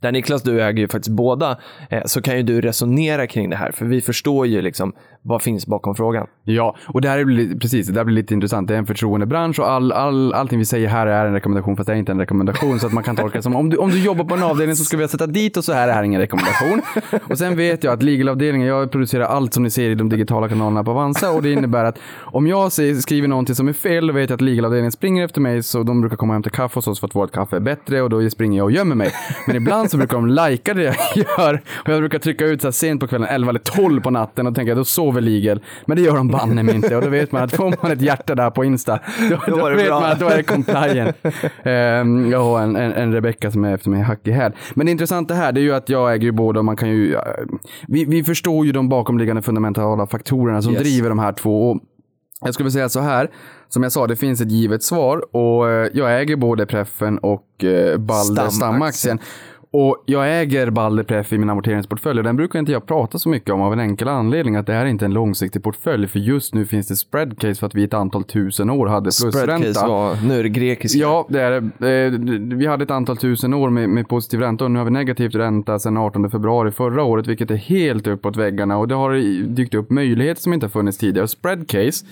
där Niklas, du äger ju faktiskt båda, eh, så kan ju du resonera kring det här, för vi förstår ju liksom vad finns bakom frågan. Ja, och det här är precis, det här blir lite intressant. Det är en förtroendebransch och all, all, allting vi säger här är en rekommendation fast det är inte en rekommendation. så att man kan tolka det som om du, om du jobbar på en avdelning så ska vi sätta dit och så här är det här ingen rekommendation. Och sen vet jag att legalavdelningen, jag producerar allt som ni ser i de digitala kanalerna på Avanza och det innebär att om jag skriver någonting som är fel då vet jag att legalavdelningen springer efter mig så de brukar komma och hämta kaffe hos oss för att vårt kaffe är bättre och då springer jag och gömmer mig. Men ibland så brukar de lajka det jag gör och jag brukar trycka ut så här sent på kvällen, 11 eller 12 på natten och tänka då sover Legal. Men det gör de banne mig inte och då vet man att får man ett hjärta där på Insta då, då, det vet bra. man att då är det compliant. Ehm, jag har en, en, en Rebecca som är efter mig hack i häl. Men det intressanta här det är ju att jag äger ju båda och man kan ju, vi, vi förstår ju de bakomliggande fundamentala faktorerna som Yes. driver de här två. Och jag skulle säga så här, som jag sa, det finns ett givet svar och eh, jag äger både Preffen och eh, Balder Stamaktien. stamaktien. Och jag äger Balder Preff i min amorteringsportfölj och den brukar inte jag prata så mycket om av en enkel anledning att det här är inte en långsiktig portfölj för just nu finns det spread case för att vi ett antal tusen år hade Spreadcase plusränta. var, nu är det grekiska. Ja, det är det. Eh, Vi hade ett antal tusen år med, med positiv ränta och nu har vi negativ ränta sedan 18 februari förra året, vilket är helt uppåt väggarna och det har dykt upp möjligheter som inte har funnits tidigare. Och Spread case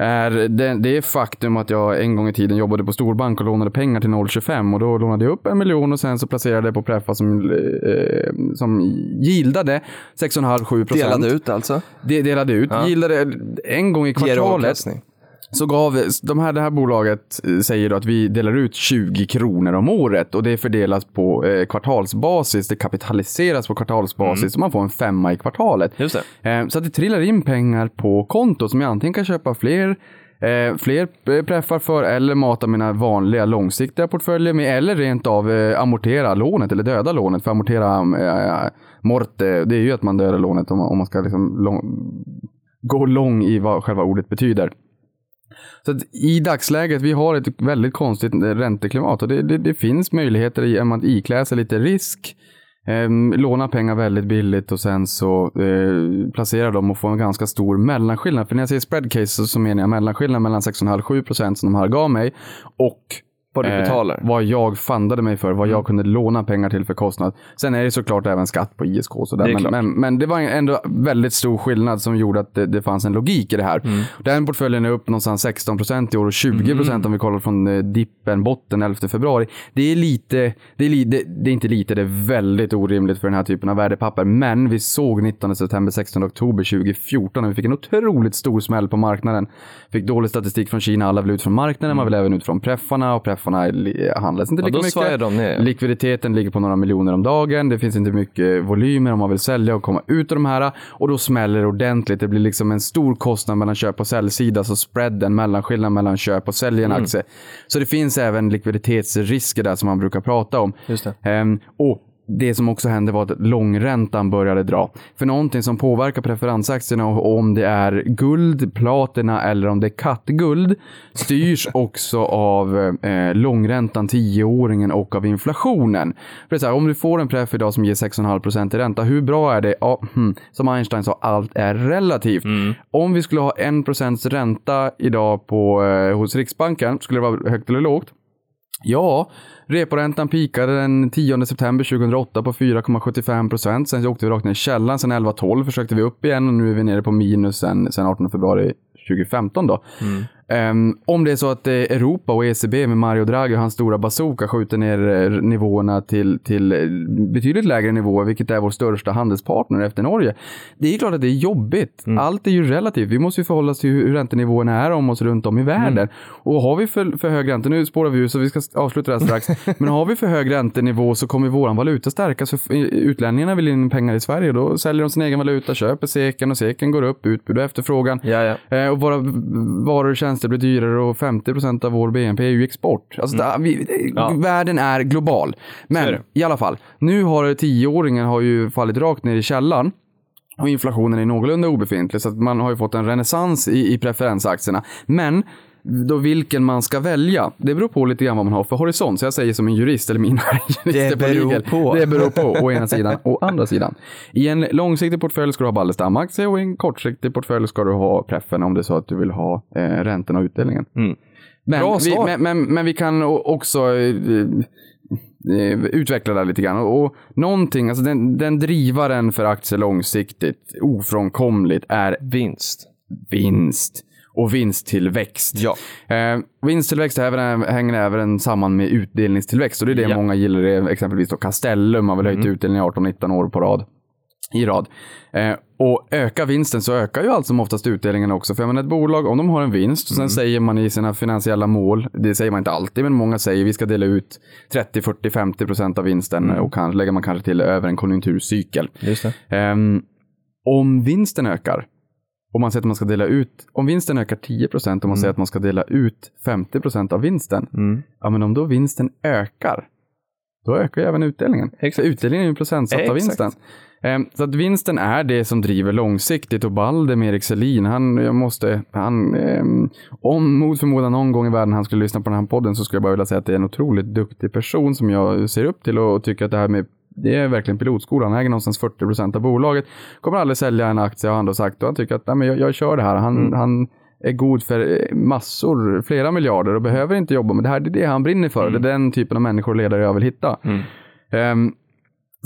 är det, det är faktum att jag en gång i tiden jobbade på storbank och lånade pengar till 0,25 och då lånade jag upp en miljon och sen så placerade jag på Preffa som, eh, som yieldade 6,5-7 procent. Delade ut alltså. Det delade ut. Yieldade en gång i kvartalet. Så gav de här, det här bolaget eh, säger då att vi delar ut 20 kronor om året och det fördelas på eh, kvartalsbasis. Det kapitaliseras på kvartalsbasis och man får en femma i kvartalet. Just det. Eh, så att det trillar in pengar på kontot som jag antingen kan köpa fler Eh, fler eh, preffar för eller mata mina vanliga långsiktiga portföljer med eller rent av eh, amortera lånet eller döda lånet. För amortera eh, morte, det är ju att man dödar lånet om, om man ska liksom lång, gå lång i vad själva ordet betyder. Så att i dagsläget, vi har ett väldigt konstigt eh, ränteklimat och det, det, det finns möjligheter i att iklä sig lite risk, eh, låna pengar väldigt billigt och sen så eh, placera dem och få en ganska stor mellanskillnad. För när jag säger spreadcase så, så menar jag mellanskillnad mellan 6,5-7 procent som de här gav mig och vad du betalar. Eh, vad jag fundade mig för, vad Mm. jag kunde låna pengar till för kostnad. Sen är det såklart även skatt på ISK. och Sådär. Det Men, men, men det var ändå väldigt stor skillnad som gjorde att det, det fanns en logik i det här. Mm. Den portföljen är upp någonstans 16 procent i år och 20 procent om vi kollar från eh, dippen, botten 11 februari. Det är lite, det är, li, det, det är inte lite, det är väldigt orimligt för den här typen av värdepapper. Men vi såg 19 september, 16 oktober 2014 när vi fick en otroligt stor smäll på marknaden. Fick dålig statistik från Kina, alla vill ut från marknaden, man vill även ut från preffarna och preffarna li- handlas inte lika mycket. ner. Likviditeten ligger på några miljoner om dagen. Det finns inte mycket volymer om man vill sälja och komma ut ur de här. Och då smäller det ordentligt. Det blir liksom en stor kostnad mellan köp och säljsida. Så spreaden, mellanskillnaden mellan köp och sälj i en aktie. Så det finns även likviditetsrisker där som man brukar prata om. Just det. Ehm, och det som också hände var att långräntan började dra. För någonting som påverkar preferensaktierna och om det är guld, platina eller om det är kattguld styrs också av eh, långräntan, tioåringen och av inflationen. För det är här, om du får en pref idag som ger 6,5% i ränta, hur bra är det? Ja, hmm, som Einstein sa, allt är relativt. Om vi skulle ha 1% ränta idag på, eh, hos Riksbanken, skulle det vara högt eller lågt? Ja, reporäntan pikade den 10 september 2008 på 4,75 procent. Sen åkte vi rakt ner i källan. Sen 11-12 försökte vi upp igen och nu är vi nere på minus sen, sen 18 februari 2015 då. Mm. Ehm, om det är så att eh, Europa och ECB med Mario Draghi och hans stora bazooka skjuter ner eh, nivåerna till, till eh, betydligt lägre nivåer, vilket är vår största handelspartner efter Norge. Det är klart att det är jobbigt. Allt är ju relativt. Vi måste ju förhålla oss till hur räntenivåerna är om oss runt om i världen. Och har vi för, för hög ränta, nu spårar vi ur så vi ska avsluta det här strax, men har vi för hög räntenivå så kommer vår valuta stärkas. För utlänningarna vill in pengar i Sverige, då säljer de sin egen valuta, köper seken och seken går upp, utbud och efterfrågan. Ja, ja. Eh, och våra varor och tjänster blir dyrare och 50% av vår BNP är ju export. Alltså, där, vi, Mm. Ja. Världen är global. Är Men det. i alla fall, nu har tioåringen har ju fallit rakt ner i källan. Och inflationen är någorlunda obefintlig, så att man har ju fått en renässans i, i preferensaktierna. Men då vilken man ska välja, det beror på lite grann vad man har för horisont. Så jag säger som en jurist, eller mina jurister Det beror Legal, på. Det beror på, å ena sidan. Å andra sidan. I en långsiktig portfölj ska du ha Ballestam-aktie och i en kortsiktig portfölj ska du ha preffen om det är så att du vill ha eh, räntorna och utdelningen. Mm. Men, Bra vi, svar. men, men, men vi kan också eh, eh, utveckla det här lite grann. Och, och någonting, alltså den, den drivaren för aktier långsiktigt, ofrånkomligt, är Vinst. vinst och vinsttillväxt. Ja. Eh, vinsttillväxt även, hänger även samman med utdelningstillväxt och det är det Ja. Mm. många gillar. Det exempelvis då Castellum har väl höjt utdelning i 18-19 år på rad. I rad. Eh, och ökar vinsten så ökar ju allt som oftast utdelningen också. För jag menar ett bolag, om de har en vinst och sen Mm. säger man i sina finansiella mål, det säger man inte alltid, men många säger vi ska dela ut 30, 40, 50 procent av vinsten Mm. och kan, lägger man kanske till över en konjunkturcykel. Ehm, om vinsten ökar, om man säger att man ska dela ut, om vinsten ökar 10 procent och man säger att man ska dela ut 50 procent av vinsten, Mm. ja men om då vinsten ökar, då ökar ju även utdelningen. Exakt. För utdelningen är ju en procentsats av vinsten. Ehm, Så att vinsten är det som driver långsiktigt och Balder med Erik Selin, han jag måste, han, ehm, om mot förmodan någon gång i världen han skulle lyssna på den här podden så skulle jag bara vilja säga att det är en otroligt duktig person som jag ser upp till och tycker att det här med det är verkligen pilotskolan. Han äger någonstans 40 procent av bolaget. Kommer aldrig sälja en aktie har han då sagt. Och han tycker att Nej, men jag, jag kör det här. Han, han är god för eh, massor, flera miljarder och behöver inte jobba med det här. Det är det han brinner för. Det är den typen av människor och ledare jag vill hitta. Ehm,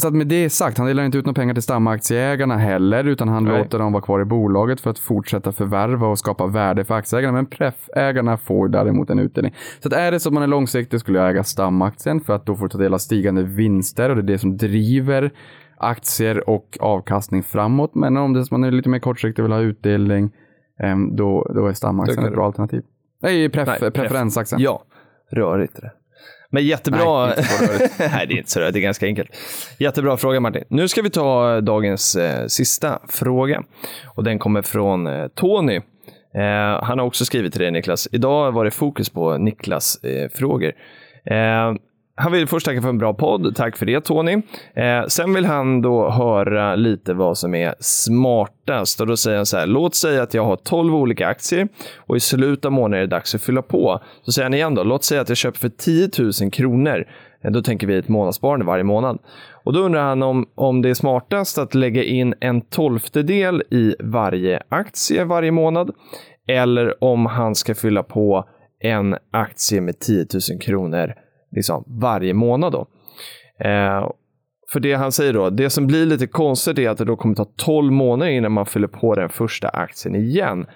så att med det sagt, han delar inte ut några pengar till stamaktieägarna heller, utan han Nej. låter dem vara kvar i bolaget för att fortsätta förvärva och skapa värde för aktieägarna. Men preffägarna får däremot en utdelning. Så att är det så att man är långsiktig skulle jag äga stamaktien för att då får du ta del av stigande vinster och det är det som driver aktier och avkastning framåt. Men om det är så man är lite mer kortsiktig och vill ha utdelning, ehm, då, då är stamaktien ett bra alternativ. Nej, pref, Nej, pref- preferensaktien. Ja, rörigt det. Men jättebra. Nej. Nej, det är inte så rörigt. Det är ganska enkelt. Jättebra fråga Martin. Nu ska vi ta dagens eh, sista fråga. Och den kommer från eh, Tony. Eh, han har också skrivit till dig Niklas. Idag var det fokus på Niklas eh, frågor. Eh, han vill först tacka för en bra podd. Tack för det Tony. Eh, sen vill han då höra lite vad som är smartast. Och då säger han så här. Låt säga att jag har 12 olika aktier och i slutet av månaden är det dags att fylla på. Så säger han igen då. Låt säga att jag köper för 10 000 kronor. Eh, Då tänker vi ett månadssparande varje månad. Och då undrar han om, om det är smartast att lägga in en tolftedel i varje aktie varje månad. Eller om han ska fylla på en aktie med 10 000 kronor liksom, varje månad. Då. Eh, för det han säger då, det som blir lite konstigt är att det då kommer ta 12 månader innan man fyller på den första aktien igen.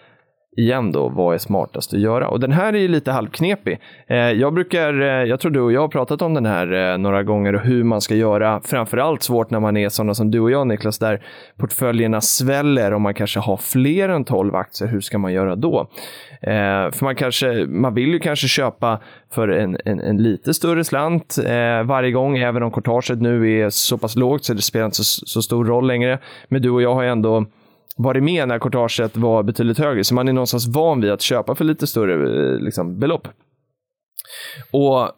Igen då, vad är smartast att göra? Och den här är ju lite halvknepig. Eh, jag brukar, eh, jag tror du och jag har pratat om den här eh, några gånger och hur man ska göra. Framförallt svårt när man är sådana som du och jag Niklas, där portföljerna sväller och man kanske har fler än 12 aktier. Hur ska man göra då? För man, kanske, man vill ju kanske köpa för en, en, en lite större slant eh, varje gång, även om courtaget nu är så pass lågt så det spelar inte så, så stor roll längre. Men du och jag har ju ändå varit med när courtaget var betydligt högre, så man är någonstans van vid att köpa för lite större eh, liksom, belopp. Och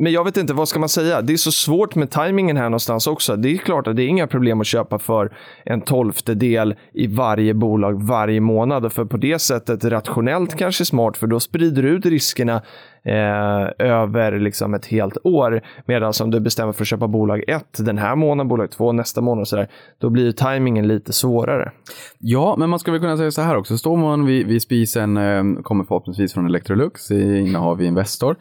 men jag vet inte, vad ska man säga? Det är så svårt med tajmingen här någonstans också. Det är klart att det är inga problem att köpa för en tolftedel i varje bolag varje månad. För på det sättet rationellt kanske smart, för då sprider du ut riskerna eh, över liksom ett helt år. Medan om du bestämmer för att köpa bolag 1 den här månaden, bolag 2 nästa månad och sådär, då blir ju tajmingen lite svårare. Ja, men man ska väl kunna säga så här också. Står man vid, vid spisen, eh, kommer förhoppningsvis från Electrolux, i innehav i Investor.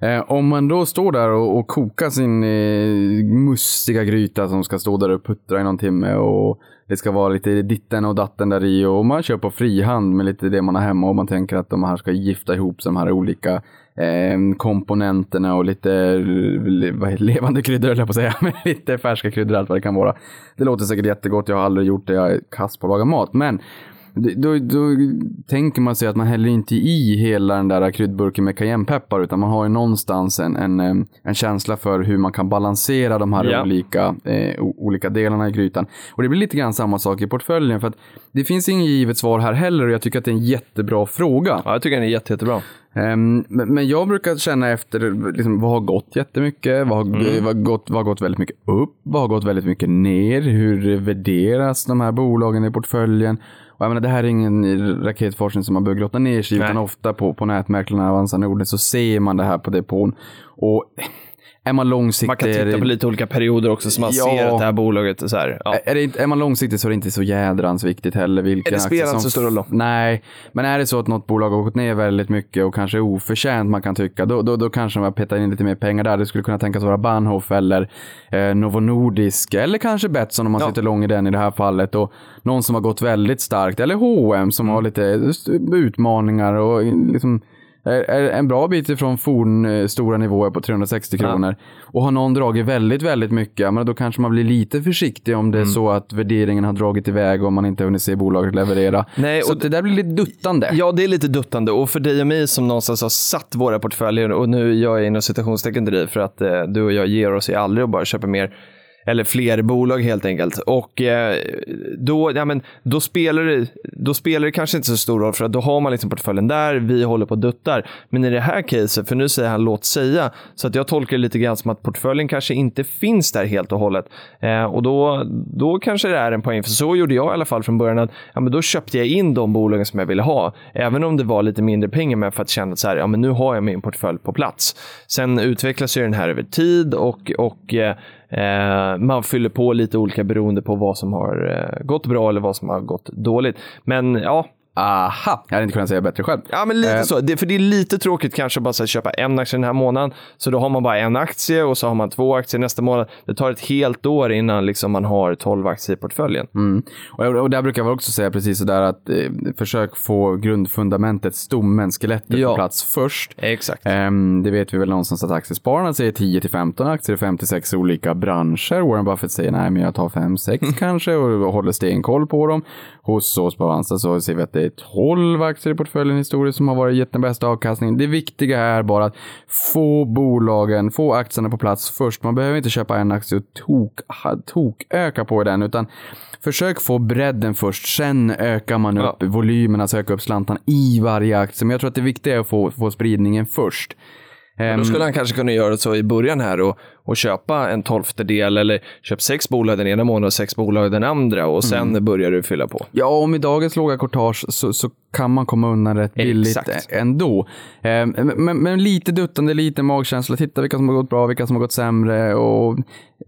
Eh, om man då står där och, och kokar sin eh, mustiga gryta som ska stå där och puttra i någon timme och det ska vara lite ditten och datten där i och man kör på frihand med lite det man har hemma och man tänker att de här ska gifta ihop sig, de här olika eh, komponenterna och lite le, levande kryddor höll jag på att säga, men lite färska kryddor allt vad det kan vara. Det låter säkert jättegott, jag har aldrig gjort det, jag är kass på att laga mat, men då, då tänker man sig att man häller inte i hela den där kryddburken med cayennepeppar utan man har ju någonstans en, en, en känsla för hur man kan balansera de här Ja. olika, eh, olika delarna i grytan. Och det blir lite grann samma sak i portföljen för att det finns inget givet svar här heller och jag tycker att det är en jättebra fråga. Ja, jag tycker den är jätte, jättebra. Men jag brukar känna efter liksom, vad har gått jättemycket, vad har, Mm. vad, gått, vad har gått väldigt mycket upp, vad har gått väldigt mycket ner, hur värderas de här bolagen i portföljen? Och jag menar, det här är ingen raketforskning som man behöver grotta ner sig i, utan ofta på, på nätmäklarna Avanza Nordnet så ser man det här på depån. Och är man långsiktig... Man kan titta på lite olika perioder också så man Ja. ser att det här bolaget är så här. Ja. Är, det inte, är man långsiktig så är det inte så jädrans viktigt heller. Vilken Det spelar inte så stor roll då. Nej, men är det så att något bolag har gått ner väldigt mycket och kanske oförtjänt man kan tycka, då, då, då kanske man petar in lite mer pengar där. Det skulle kunna tänkas vara Bahnhof eller eh, Novo Nordisk eller kanske Betsson om man Ja. sitter lång i den i det här fallet. Och någon som har gått väldigt starkt eller H&M som Mm. har lite st- utmaningar och liksom är en bra bit ifrån forn eh, stora nivåer på 360 kronor. Och har någon dragit väldigt, väldigt mycket, ja, men då kanske man blir lite försiktig om Mm. det är så att värderingen har dragit iväg och man inte hunnit se bolaget leverera. Nej, så och det där blir lite duttande. Ja, det är lite duttande. Och för dig och mig som någonstans har satt våra portföljer, och nu gör jag inom citationstecken till dig för att eh, du och jag ger oss ju aldrig och bara köper mer eller fler bolag helt enkelt. Och eh, då, ja, men, då, spelar det, då spelar det kanske inte så stor roll för att då har man liksom portföljen där, vi håller på och duttar. Men i det här caset, för nu säger han låt säga, så att jag tolkar det lite grann som att portföljen kanske inte finns där helt och hållet. Eh, och då, då kanske det är en poäng, för så gjorde jag i alla fall från början, att ja, men då köpte jag in de bolagen som jag ville ha, även om det var lite mindre pengar med för att känna att så här, ja, men nu har jag min portfölj på plats. Sen utvecklas ju den här över tid och, och eh, Eh, man fyller på lite olika beroende på vad som har eh, gått bra eller vad som har gått dåligt. Men ja, Aha, jag hade inte kunnat säga bättre själv. ja men lite Eh. så. Det, för det är lite tråkigt kanske bara att köpa en aktie den här månaden. Så då har man bara en aktie och så har man två aktier nästa månad. Det tar ett helt år innan liksom man har 12 aktier i portföljen. Mm. Och, och där brukar jag också säga precis sådär att eh, försök få grundfundamentet, stommen, skelettet Ja. på plats först. Exakt. Ehm, det vet vi väl någonstans att Aktiespararna säger 10 till 15 aktier i 56 olika branscher. Warren Buffett säger nej, men jag tar 5-6 kanske och håller stenkoll på dem. Hos oss på Avanza så ser vi att det är 12 aktier i portföljen historiskt som har varit gett den bästa avkastningen. Det viktiga är bara att få bolagen, få aktierna på plats först. Man behöver inte köpa en aktie och tok, tok öka på den, utan försök få bredden först. Sen ökar man upp volymen, alltså öka upp slantarna i varje aktie. Men jag tror att det viktiga är att få, få spridningen först. Ehm, Då skulle han kanske kunna göra så i början här och, och köpa en tolftedel eller köp sex bolag den ena månaden och sex bolag den andra och sen Mm. börjar du fylla på. Ja, och med dagens låga courtage så, så kan man komma undan rätt billigt Exakt. ändå. Eh, men, men lite duttande, lite magkänsla. Titta vilka som har gått bra, vilka som har gått sämre. Och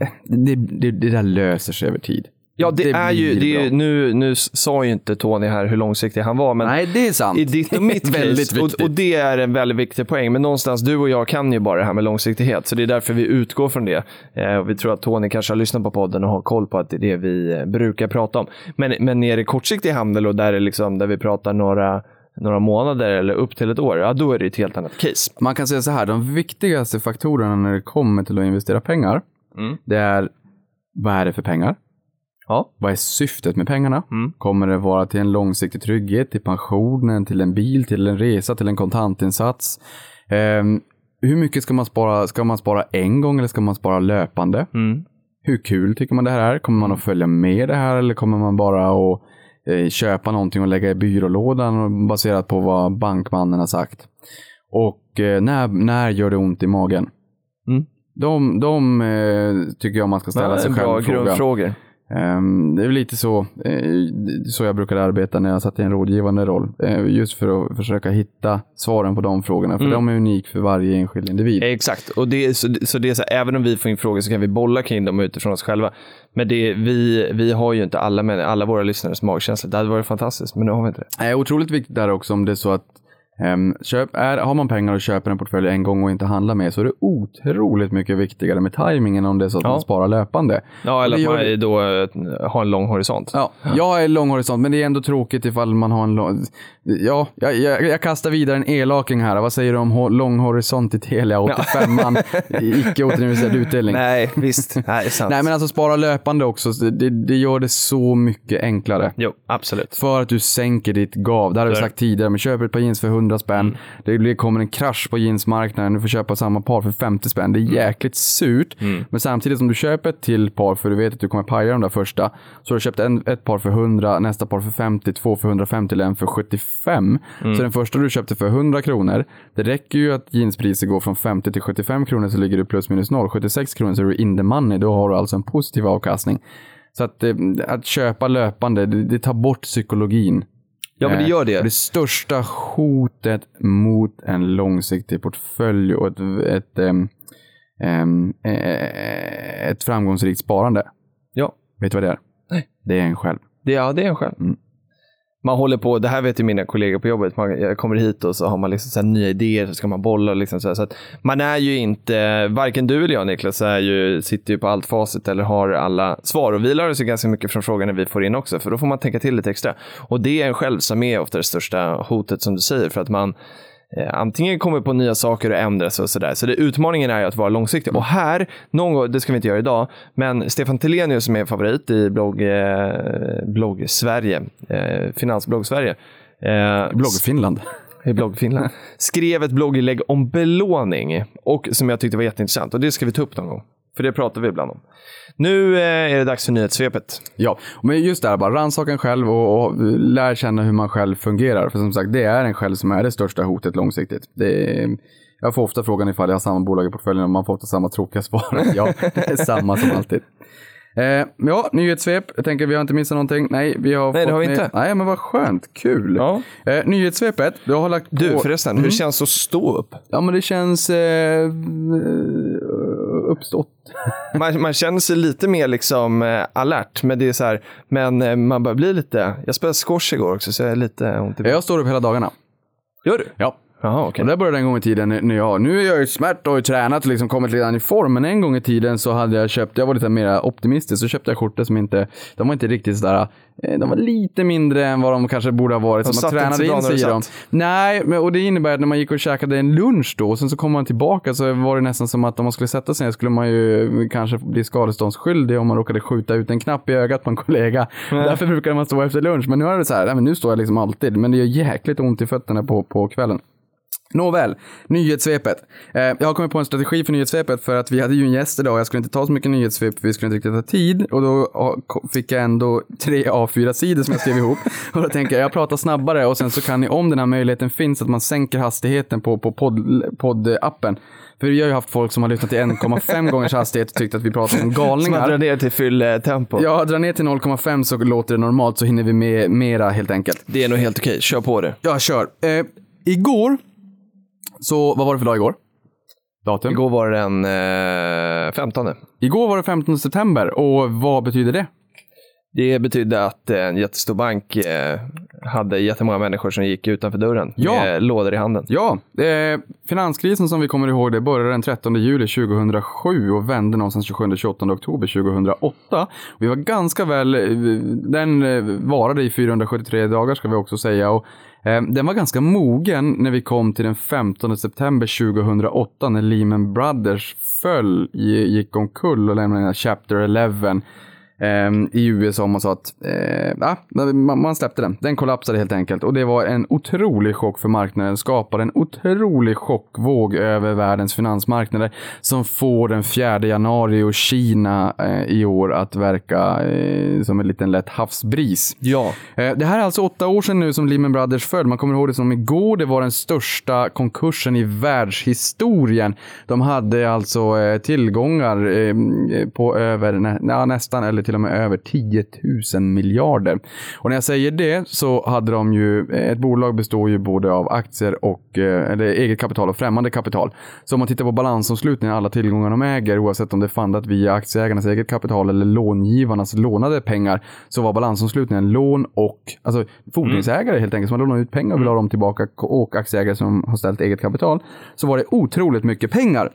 eh, det, det, det där löser sig över tid. Ja, det, är ju, det är, ju- nu, nu sa ju inte Tony här hur långsiktig han var, men Nej, det är sant. i ditt och mitt Väldigt case, och, och det är en väldigt viktig poäng, men någonstans du och jag kan ju bara det här med långsiktighet, så det är därför vi utgår från det. Eh, och vi tror att Tony kanske har lyssnat på podden och har koll på att det är det vi eh, brukar prata om. Men, men nere i kortsiktig handel och där, är liksom, där vi pratar några, några månader eller upp till ett år, ja, då är det ett helt annat case. Man kan säga så här, de viktigaste faktorerna när det kommer till att investera pengar, Mm. det är vad är det för pengar? Ja. Vad är syftet med pengarna? Mm. Kommer det vara till en långsiktig trygghet, till pensionen, till en bil, till en resa, till en kontantinsats? Ehm, hur mycket ska man spara? Ska man spara en gång eller ska man spara löpande? Mm. Hur kul tycker man det här är? Kommer man att följa med det här eller kommer man bara att eh, köpa någonting och lägga i byrålådan baserat på vad bankmannen har sagt? Och eh, när, när gör det ont i magen? Mm. De, de eh, tycker jag man ska ställa sig själv bra grundfrågor. Ehm, det är väl lite så, eh, så jag brukade arbeta när jag satt i en rådgivande roll. Eh, just för att försöka hitta svaren på de frågorna. För Mm. de är unik för varje enskild individ. Exakt, och det, så, så det är så även om vi får in frågor så kan vi bolla kring dem utifrån oss själva. Men det, vi, vi har ju inte alla, alla våra lyssnares magkänsla. Det hade varit fantastiskt, men nu har vi inte det. är otroligt viktigt där också om det är så att köp, är, har man pengar och köper en portfölj en gång och inte handlar med så är det otroligt mycket viktigare med tajmingen om det är så att Ja. man sparar löpande. Ja, eller att man då eh, har en lång horisont. Ja, jag är lång horisont, men det är ändå tråkigt ifall man har en lång... Ja, jag, jag, jag kastar vidare en elaking här. Vad säger du om ho- lång horisont i Telia 85an? Icke återinvesterad utdelning. Nej, visst. Nej. Nej, men alltså spara löpande också. så Det, det gör det så mycket enklare. Jo, absolut. För att du sänker ditt gav. Det har vi sagt tidigare. Men köper ett par jeans för 100 spänn. Det blir, kommer en krasch på jeansmarknaden. Du får köpa samma par för 50 spänn. Det är jäkligt surt. Men samtidigt som du köper ett till par för du vet att du kommer paja de där första. Så har du köpt en, ett par för 100, nästa par för 50, två för 150 eller en för 75. Så den första du köpte för 100 kronor. Det räcker ju att jeanspriset går från 50 till 75 kronor så ligger du plus minus noll. 76 kronor så är du in the money. Då har du alltså en positiv avkastning. Så att, eh, att köpa löpande, det, det tar bort psykologin. Ja, men det gör det. Eh, Det största hotet mot en långsiktig portfölj och ett, ett, ehm, ehm, eh, ett framgångsrikt sparande. Ja. Vet du vad det är? Nej. Det är en själv. Det, ja, det är en själv. Mm. Man håller på, det här vet ju mina kollegor på jobbet, man, jag kommer hit och så har man liksom så här nya idéer, så ska man bolla. Liksom så här, så att man är ju inte, varken du eller jag Niklas, är ju, sitter ju på allt facit eller har alla svar. Och vi lär oss ju ganska mycket från frågorna vi får in också, för då får man tänka till lite extra. Och det är en själv som är ofta det största hotet som du säger, för att man antingen kommer på nya saker och ändras och sådär. Så det, utmaningen är ju att vara långsiktig. Och här, någon gång, det ska vi inte göra idag, men Stefan Telenius som är favorit i blogg, eh, blogg Sverige, eh, Finansblogg Sverige, eh, Blogg Finland. i blogg Finland, skrev ett blogginlägg om belåning och som jag tyckte var jätteintressant och det ska vi ta upp någon gång. För det pratar vi ibland om. Nu eh, är det dags för nyhetssvepet. Ja, men just där bara rannsaka en själv och, och lär känna hur man själv fungerar. För som sagt, det är en själv som är det största hotet långsiktigt. Det är, jag får ofta frågan ifall jag har samma bolag i portföljen och man får ofta samma tråkiga svar. ja, det är samma som alltid. Eh, ja, nyhetssvep. Jag tänker vi har inte missat någonting. Nej, vi har Nej, det har vi inte. Nej, men vad skönt. Kul. Ja. Eh, nyhetssvepet. Du har lagt på... Du förresten, hur känns det att stå upp? Ja, men det känns eh, uppstått. Man, man känner sig lite mer liksom eh, alert, men det är så här, men eh, man börjar bli lite, jag spelade squash igår också så jag är lite ont i Jag står upp hela dagarna. Gör du? Ja. Jaha, okej. Och det började en gång i tiden när jag, nu är jag ju smärt och har ju tränat och liksom kommit redan i form, men en gång i tiden så hade jag köpt, jag var lite mer optimistisk, så köpte jag skjortor som inte, de var inte riktigt sådär, eh, de var lite mindre än vad de kanske borde ha varit, De så man tränade in sig i dem. Nej, men, och det innebär att när man gick och käkade en lunch då, och sen så kom man tillbaka så var det nästan som att om man skulle sätta sig ner skulle man ju kanske bli skadeståndsskyldig om man råkade skjuta ut en knapp i ögat på en kollega. Därför brukade man stå efter lunch, men nu är det så här, nej, men nu står jag liksom alltid, men det gör jäkligt ont i fötterna på, på kvällen. Nåväl, nyhetssvepet. Eh, jag har kommit på en strategi för nyhetssvepet för att vi hade ju en gäst idag och jag skulle inte ta så mycket nyhetssvep för vi skulle inte riktigt ha tid och då fick jag ändå tre A4-sidor som jag skrev ihop. Och då tänker jag, jag pratar snabbare och sen så kan ni, om den här möjligheten finns, att man sänker hastigheten på, på podd, poddappen. För vi har ju haft folk som har lyssnat till 1,5 gångers hastighet och tyckt att vi pratar som Som att dra galningar. ner till fylltempo. Ja, dra ner till 0,5 så låter det normalt så hinner vi med mera helt enkelt. Det är nog helt okej, kör på det. Jag kör. Eh, igår, så vad var det för dag igår? Datum? Igår var det den eh, 15. Igår var det 15 september och vad betyder det? Det betydde att en jättestor bank eh, hade jättemånga människor som gick utanför dörren Ja. med lådor i handen. Ja, eh, finanskrisen som vi kommer ihåg det började den 13 juli 2007 och vände någonstans 27-28 oktober 2008. Vi var ganska väl, eh, den eh, varade i 473 dagar ska vi också säga och eh, Ehm, den var ganska mogen när vi kom till den 15 september 2008 när Lehman Brothers föll, gick omkull och lämnade Chapter 11 i USA om man sa att eh, man, släppte den. Den kollapsade helt enkelt och det var en otrolig chock för marknaden. Skapade en otrolig chockvåg över världens finansmarknader som får den 4 januari och Kina eh, i år att verka eh, som en liten lätt havsbris. Ja. Eh, Det här är alltså åtta år sedan nu som Lehman Brothers föll. Man kommer ihåg det som igår. Det var den största konkursen i världshistorien. De hade alltså eh, tillgångar eh, på över, nä, nästan eller till och med över 10 000 miljarder. Och när jag säger det så hade de ju, eh, ett bolag består ju både av aktier och, eh, eller eget kapital och främmande kapital. Så om man tittar på balansomslutningen, alla tillgångar de äger, oavsett om det är fundat via aktieägarnas eget kapital eller långivarnas lånade pengar, så var balansomslutningen lån och, alltså fordringsägare helt enkelt, som har lånat ut pengar och vill ha dem tillbaka och aktieägare som har ställt eget kapital, så var det otroligt mycket pengar.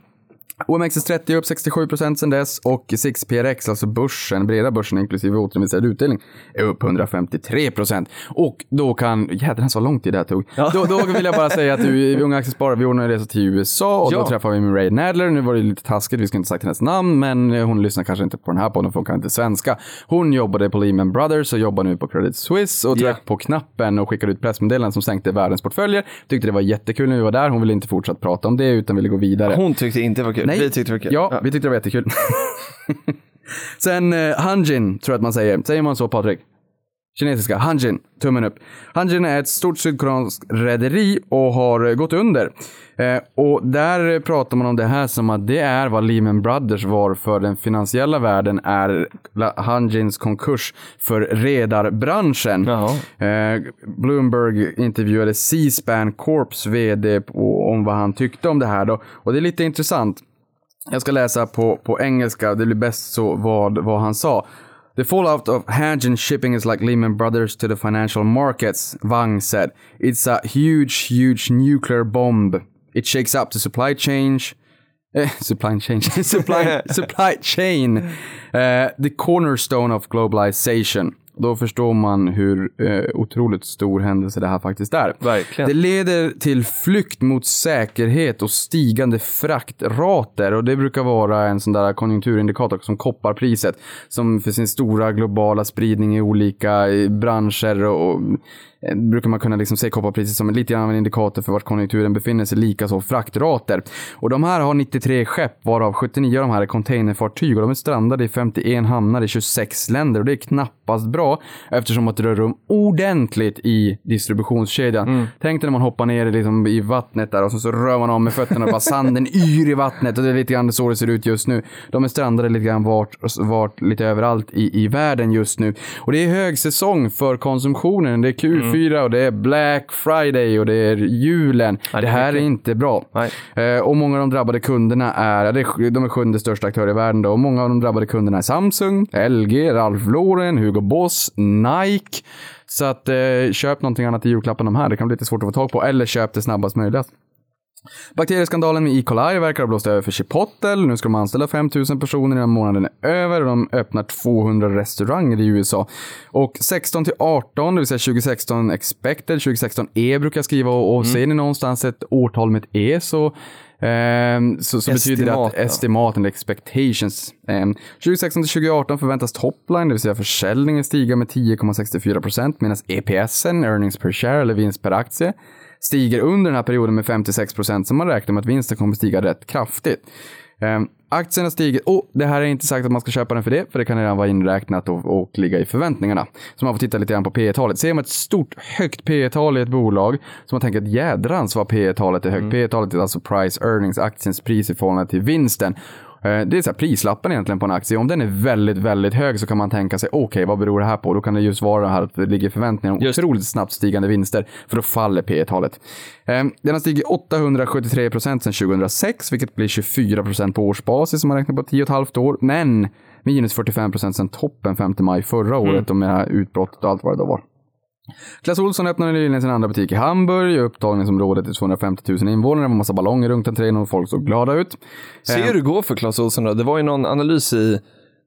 OMXS30 är upp 67 procent sedan dess och 6PRX, alltså börsen, breda börsen inklusive återinvesterad utdelning, är upp 153 procent. Och då kan, jädrar så lång tid det här tog. Då, då vill jag bara säga att du, i Unga Aktiesparare, vi ordnade en resa till USA och Ja. då träffade vi Ray Nadler. Nu var det lite taskigt, vi ska inte sagt hennes namn, men hon lyssnar kanske inte på den här podden för hon kan inte svenska. Hon jobbade på Lehman Brothers och jobbar nu på Credit Suisse och Ja. tryckte på knappen och skickade ut pressmeddelanden som sänkte världens portföljer. Tyckte det var jättekul när vi var där. Hon ville inte fortsätta prata om det utan ville gå vidare. Hon tyckte inte det var kul. Nej. Vi tyckte det var kul. Ja, vi tyckte det var jättekul. Sen eh, Hanjin, tror jag att man säger. Säger man så Patrik? Kinesiska, Hanjin, tummen upp. Hanjin är ett stort sydkoreanskt rederi och har eh, gått under. Eh, och där pratar man om det här som att det är vad Lehman Brothers var för den finansiella världen är Hanjins konkurs för redarbranschen. Eh, Bloomberg intervjuade C-SPAN Corps vd om vad han tyckte om det här då. Och det är lite intressant. Jag ska läsa på, på engelska, det blir bäst så vad, vad han sa. The fallout of Hanjin shipping is like Lehman Brothers to the financial markets, Wang said. It's a huge, huge nuclear bomb. It shakes up the supply chain, eh, supply chain, supply, supply chain, Uh, the cornerstone of globalization. Då förstår man hur eh, otroligt stor händelse det här faktiskt är. Verkligen. Det leder till flykt mot säkerhet och stigande fraktrater och det brukar vara en sån där konjunkturindikator som kopparpriset som för sin stora globala spridning i olika eh, branscher och, brukar man kunna liksom se kopparpriset som en lite grann av en indikator för vart konjunkturen befinner sig, likaså fraktrater. Och de här har 93 skepp, varav 79 av de här är containerfartyg och de är strandade i 51 hamnar i 26 länder och det är knappast bra eftersom att det rör rum ordentligt i distributionskedjan. Tänk dig när man hoppar ner liksom i vattnet där och så, rör man om med fötterna och bara sanden yr i vattnet och det är lite grann så det ser ut just nu. De är strandade lite grann vart, vart lite överallt i, i världen just nu. Och det är högsäsong för konsumtionen. Det är Q4 och det är Black Friday och det är julen. Ja, det det är här är inte bra. Eh, och många av de drabbade kunderna är, de är sjunde största aktörer i världen då, och många av de drabbade kunderna är Samsung, LG, Ralph Lauren, Hugo Boss, Nike, Så att eh, köp någonting annat i julklapp än de här. Det kan bli lite svårt att få tag på. Eller köp det snabbast möjligt. Bakterieskandalen med E. coli verkar ha blåst över för Chipotle. Nu ska de anställa 5000 personer innan månaden är över och de öppnar 200 restauranger i USA. Och 16 till 18, det vill säga 2016 expected, 2016 E brukar jag skriva och, och ser ni någonstans ett årtal med ett E så ehm, så, så betyder det att ja. estimat eller expectations. Ehm, 2016 till 2018 förväntas topline, det vill säga försäljningen, stiga med 10,64 procent medan EPSen, earnings per share eller vinst per aktie, stiger under den här perioden med 56 procent, så man räknar med att vinsten kommer stiga rätt kraftigt. Um, aktien har stigit, och det här är inte sagt att man ska köpa den för det, för det kan redan vara inräknat och, och ligga i förväntningarna. Så man får titta lite grann på P talet Ser man ett stort, högt P tal i ett bolag, så man tänker att jädrans vad P talet är högt. P talet är alltså price earnings, aktiens pris i förhållande till vinsten. Eh, Det är så här prislappen egentligen på en aktie. Om den är väldigt, väldigt hög så kan man tänka sig, okej, vad beror det här på? Då kan det just vara det här att det ligger förväntningar om Just. otroligt snabbt stigande vinster, för då faller P talet Eh, Den har stigit 873 procent sedan 2006, vilket blir 24 procent på årsbasis om man räknar på 10,5 år, men minus 45 procent sedan toppen 5 maj förra året och med det här utbrottet och allt vad det då var. Clas Ohlson öppnade nyligen sin andra butik i Hamburg. Upptagningsområdet är 250 000 invånare. Det var massa ballonger runt entrén och folk såg glada ut. Se hur det går för Clas Ohlson då. Det var ju någon analys i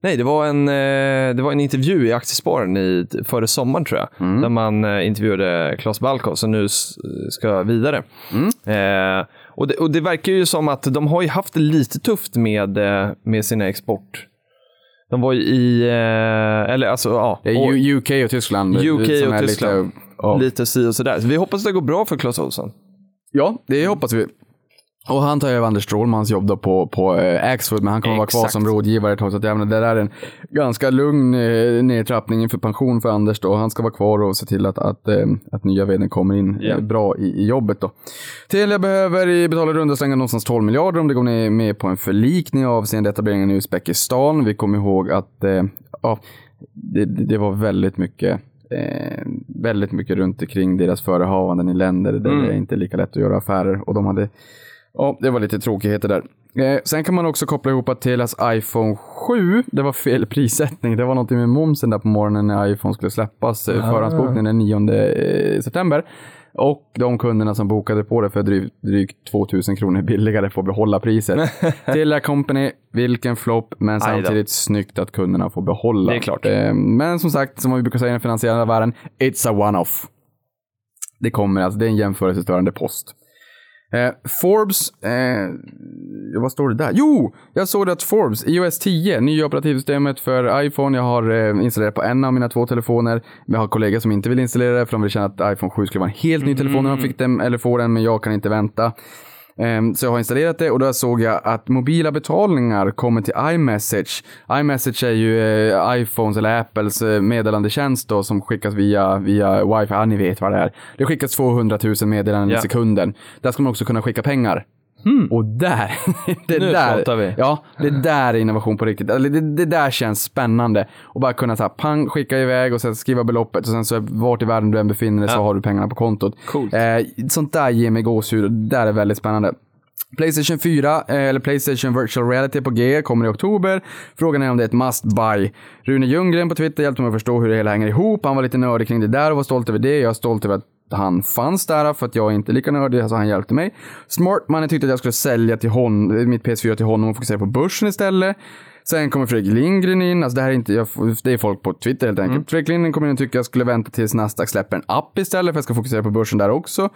Nej, det var en, eh, det var en intervju i Aktiesparen i, före sommaren tror jag. Där man eh, intervjuade Claes Balkov som nu ska vidare. Eh, och, det, och det verkar ju som att de har ju haft det lite tufft med, eh, med sina export. De var ju i, eh, eller alltså ja. Det är och- U- UK och Tyskland. UK och Tyskland. Lite, ja. lite si och sådär. Så vi hoppas det går bra för Clas Ohlson. ja, det hoppas vi. Och han tar över Anders Strålmans jobb då på, på eh, Axfood, men han kommer vara kvar Exakt. som rådgivare ett tag. Så att menar, det där är en ganska lugn eh, nedtrappning inför pension för Anders då. Han ska vara kvar och se till att, att, eh, att nya vdn kommer in Ja. bra i, i jobbet då. Telia behöver i- betala runda slängar någonstans 12 miljarder om det går med på en förlikning avseende etableringen i Uzbekistan. Vi kommer ihåg att eh, ja, det, det det var väldigt mycket Eh, väldigt mycket runt omkring deras förehavanden i länder där Mm. det är inte är lika lätt att göra affärer. Och de hade, ja, det var lite tråkigheter där. Eh, sen kan man också koppla ihop att Telias iPhone 7, det var fel prissättning. Det var någonting med momsen där på morgonen när iPhone skulle släppas. Ah. Förhandsbokningen den 9 eh, september. Och de kunderna som bokade på det för drygt, drygt 2000 kronor billigare får behålla priset. Telia Company, vilken flopp, men samtidigt snyggt att kunderna får behålla. Det är klart. Eh, Men som sagt, som vi brukar säga i den finansiella världen, it's a one-off. Det kommer, alltså det är en jämförelsestörande post. Eh, Forbes, eh, vad står det där? Jo, jag såg det att Forbes, iOS 10, nya operativsystemet för iPhone. Jag har eh, installerat på en av mina två telefoner. Jag har kollegor som inte vill installera det för de vill känna att iPhone 7 skulle vara en helt ny telefon när de fick den, eller får den, men jag kan inte vänta. Ehm, Så jag har installerat det och då såg jag att mobila betalningar kommer till iMessage. iMessage är ju eh, iPhones eller Apples eh, meddelandetjänst då som skickas via, via wifi. Ja, ni vet vad det är. Det skickas 200 000 meddelanden i sekunden. Där ska man också kunna skicka pengar. Och där, det Nu där, pratar vi. ja, det där är innovation på riktigt. Eller det, det där känns spännande. Och bara kunna så här, pang, skicka iväg och sen skriva beloppet och sen så vart i världen du än befinner dig så Ja. har du pengarna på kontot. Coolt. Eh, sånt där ger mig gåshud och det där är väldigt spännande. Playstation 4, eh, eller Playstation Virtual Reality på G, kommer i oktober. Frågan är om det är ett must buy. Rune Ljunggren på Twitter hjälpte mig att förstå hur det hela hänger ihop. Han var lite nördig kring det där och var stolt över det. Jag är stolt över att han fanns där för att jag är inte lika nördig, så han hjälpte mig. Smartmannen tyckte att jag skulle sälja till hon, mitt PS4 till honom och fokusera på börsen istället. Sen kommer Fredrik Lindgren in, alltså det här är inte, jag, det är folk på Twitter helt enkelt. Fredrik Lindgren kommer in och tycker jag skulle vänta tills Nasdaq släpper en app istället för jag ska fokusera på börsen där också.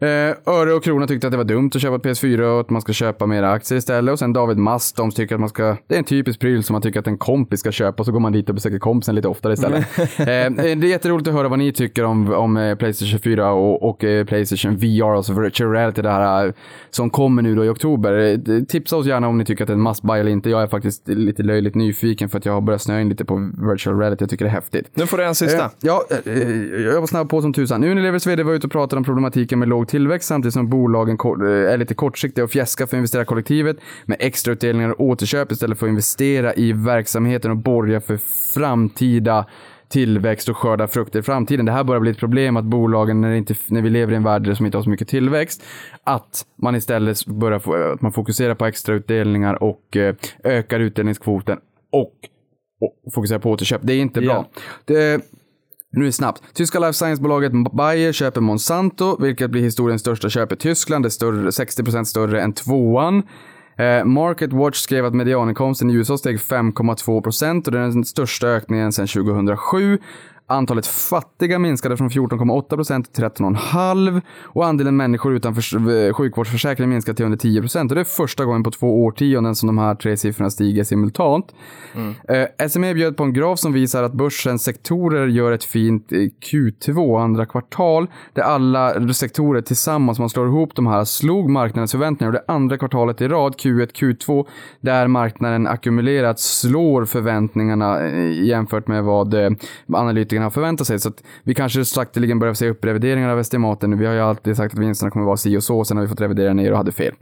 Eh, Öre och Krona tyckte att det var dumt att köpa ett PS4 och att man ska köpa mera aktier istället. Och sen David Mast, de tycker att man ska, det är en typisk pryl som man tycker att en kompis ska köpa och så går man dit och besöker kompisen lite oftare istället. eh, det är jätteroligt att höra vad ni tycker om, om eh, Playstation 4 och, och eh, Playstation VR, alltså virtual reality, det här eh, som kommer nu då i oktober. Eh, Tipsa oss gärna om ni tycker att det är en must buy eller inte. Jag är faktiskt lite löjligt nyfiken för att jag har börjat snöa in lite på virtual reality. Jag tycker det är häftigt. Nu får du en sista. Eh, Ja, eh, jag var snabb på som tusan. Unilevers vd var ute och pratade om problematiken med låg tillväxt samtidigt som bolagen eh, är lite kortsiktiga och fjäskar för investerarkollektivet med extrautdelningar och återköp istället för att investera i verksamheten och borga för framtida tillväxt och skörda frukter i framtiden. Det här börjar bli ett problem att bolagen, när, inte, när vi lever i en värld som inte har så mycket tillväxt, att man istället börjar få, att man fokuserar på extrautdelningar och eh, ökar utdelningskvoten och, och fokuserar på återköp. Det är inte bra. Det, nu är det snabbt. Tyska life science-bolaget Bayer köper Monsanto, vilket blir historiens största köp i Tyskland. Det är större, 60% större än tvåan. Eh, Market Watch skrev att medianinkomsten i USA steg 5,2% och det är den största ökningen sedan 2007. Antalet fattiga minskade från 14,8% till 13,5% och andelen människor utan för, sjukvårdsförsäkring minskade till under 10%. Och det är första gången på två årtionden som de här tre siffrorna stiger simultant. Mm. Eh, SME bjöd på en graf som visar att börsens sektorer gör ett fint eh, Q2, andra kvartal, där alla sektorer tillsammans, man slår ihop de här, slog marknadens förväntningar. Och det andra kvartalet i rad, Q1, Q2, där marknaden ackumulerat slår förväntningarna eh, jämfört med vad eh, analytikerna har förväntat sig. Så att vi kanske sakteligen börjar se upprevideringar av estimaten. Vi har ju alltid sagt att vinsterna kommer vara si och så, sen har vi fått revidera ner och hade fel.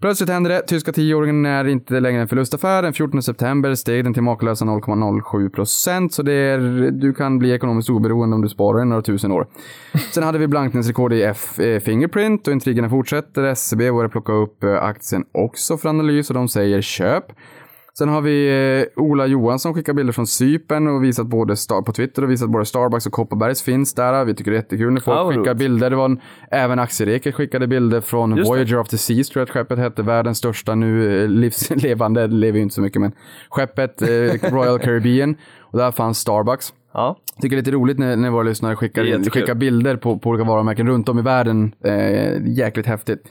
Plötsligt händer det. Tyska tioåringen är inte längre en förlustaffär. Den 14 september steg den till makalösa 0,07 procent. Så det är, du kan bli ekonomiskt oberoende om du sparar några tusen år. Sen hade vi blankningsrekord i F eh, Fingerprint och intrigerna fortsätter. SCB börjar plocka upp eh, aktien också för analys och de säger köp. Sen har vi eh, Ola Johansson skickar bilder från Sypen och visat både Star på Twitter och visat både Starbucks och Kopparbergs finns där. Vi tycker det är jättekul när folk vad skickar bilder. Det var en, även Aktieriket skickade bilder från Just det. Voyager of the Seas tror jag att skeppet hette. Världens största nu eh, livslevande, det lever ju inte så mycket men skeppet eh, Royal Caribbean. Och där fanns Starbucks. Ja. Tycker det är lite roligt när, när våra lyssnare skickar, skickar bilder på, på olika varumärken runt om i världen. Eh, jäkligt häftigt.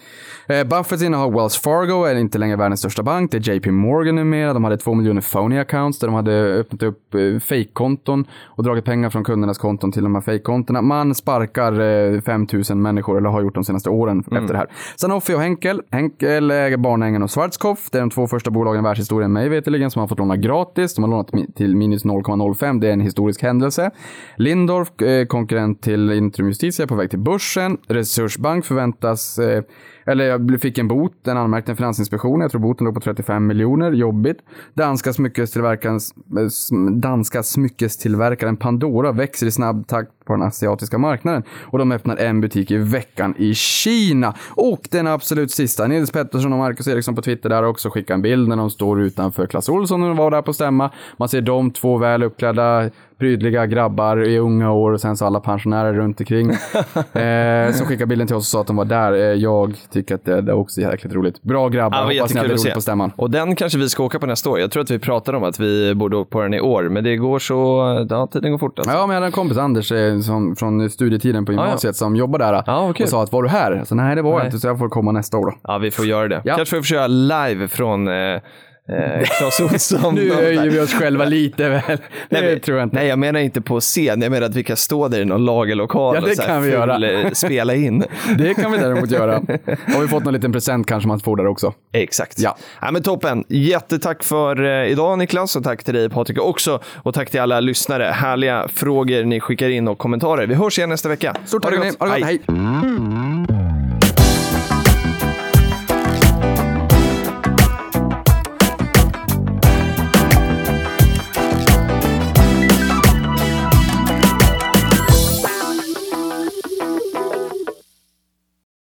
Eh, Buffetts innehav Wells Fargo är inte längre världens största bank. Det är JP Morgan numera. De hade två miljoner phony accounts där de hade öppnat upp eh, fake-konton och dragit pengar från kundernas konton till de här fake-kontona. Man sparkar eh, 5000 människor, eller har gjort de senaste åren Mm. efter det här. Sanofi och Henkel. Henkel äger Barnängen och Schwarzkopf. Det är de två första bolagen i världshistorien mig veterligen som har fått låna gratis. De har lånat till minus 0,05. Det är en historisk händelse. Lindorf, eh, konkurrent till Intrum Justitia, är på väg till börsen. Resursbank förväntas, eh, eller jag fick en bot, den anmärkte Finansinspektionen. Jag tror boten låg på 35 miljoner, jobbigt. Danska smyckestillverkaren, eh, danska smyckestillverkaren Pandora växer i snabb takt på den asiatiska marknaden. Och de öppnar en butik i veckan i Kina. Och den absolut sista, Nils Pettersson och Marcus Eriksson på Twitter där också skickar en bild när de står utanför Clas Ohlson och de var där på stämma. Man ser de två väl uppklädda, prydliga grabbar i unga år och sen så alla pensionärer runt omkring. eh, som skickar bilden till oss och sa att de var där. Eh, jag tycker att det, det är också jäkligt roligt. Bra grabbar, Ja, hoppas ni hade roligt på stämman. Och den kanske vi ska åka på nästa år. Jag tror att vi pratade om att vi borde åka på den i år, men det går så, ja, tiden går fort alltså. Ja, men jag hade en kompis, Anders, eh, som, från studietiden på ja. gymnasiet som jobbar där. Ja, vad kul. och sa att var du här? Så nej, det var jag inte, så jag får komma nästa år då. Ja, vi får göra det. Ja. Kanske får vi köra live från eh, eh, Clas Ohlson. Nu höjer vi oss själva lite väl. Det Nej, men- tror jag inte. Nej, jag menar inte på scen. Jag menar att vi kan stå där i någon lagerlokal Ja, det och så kan vi göra. eh, spela in. Det kan vi däremot göra. Har vi fått någon liten present kanske man får där också. Exakt. Ja. Ja, men toppen. Jättetack för eh, idag Niklas och tack till dig Patrik också. Och tack till alla lyssnare. Härliga frågor ni skickar in och kommentarer. Vi hörs igen nästa vecka. Stort tack Ha det hörni. Ha det gott. Hej.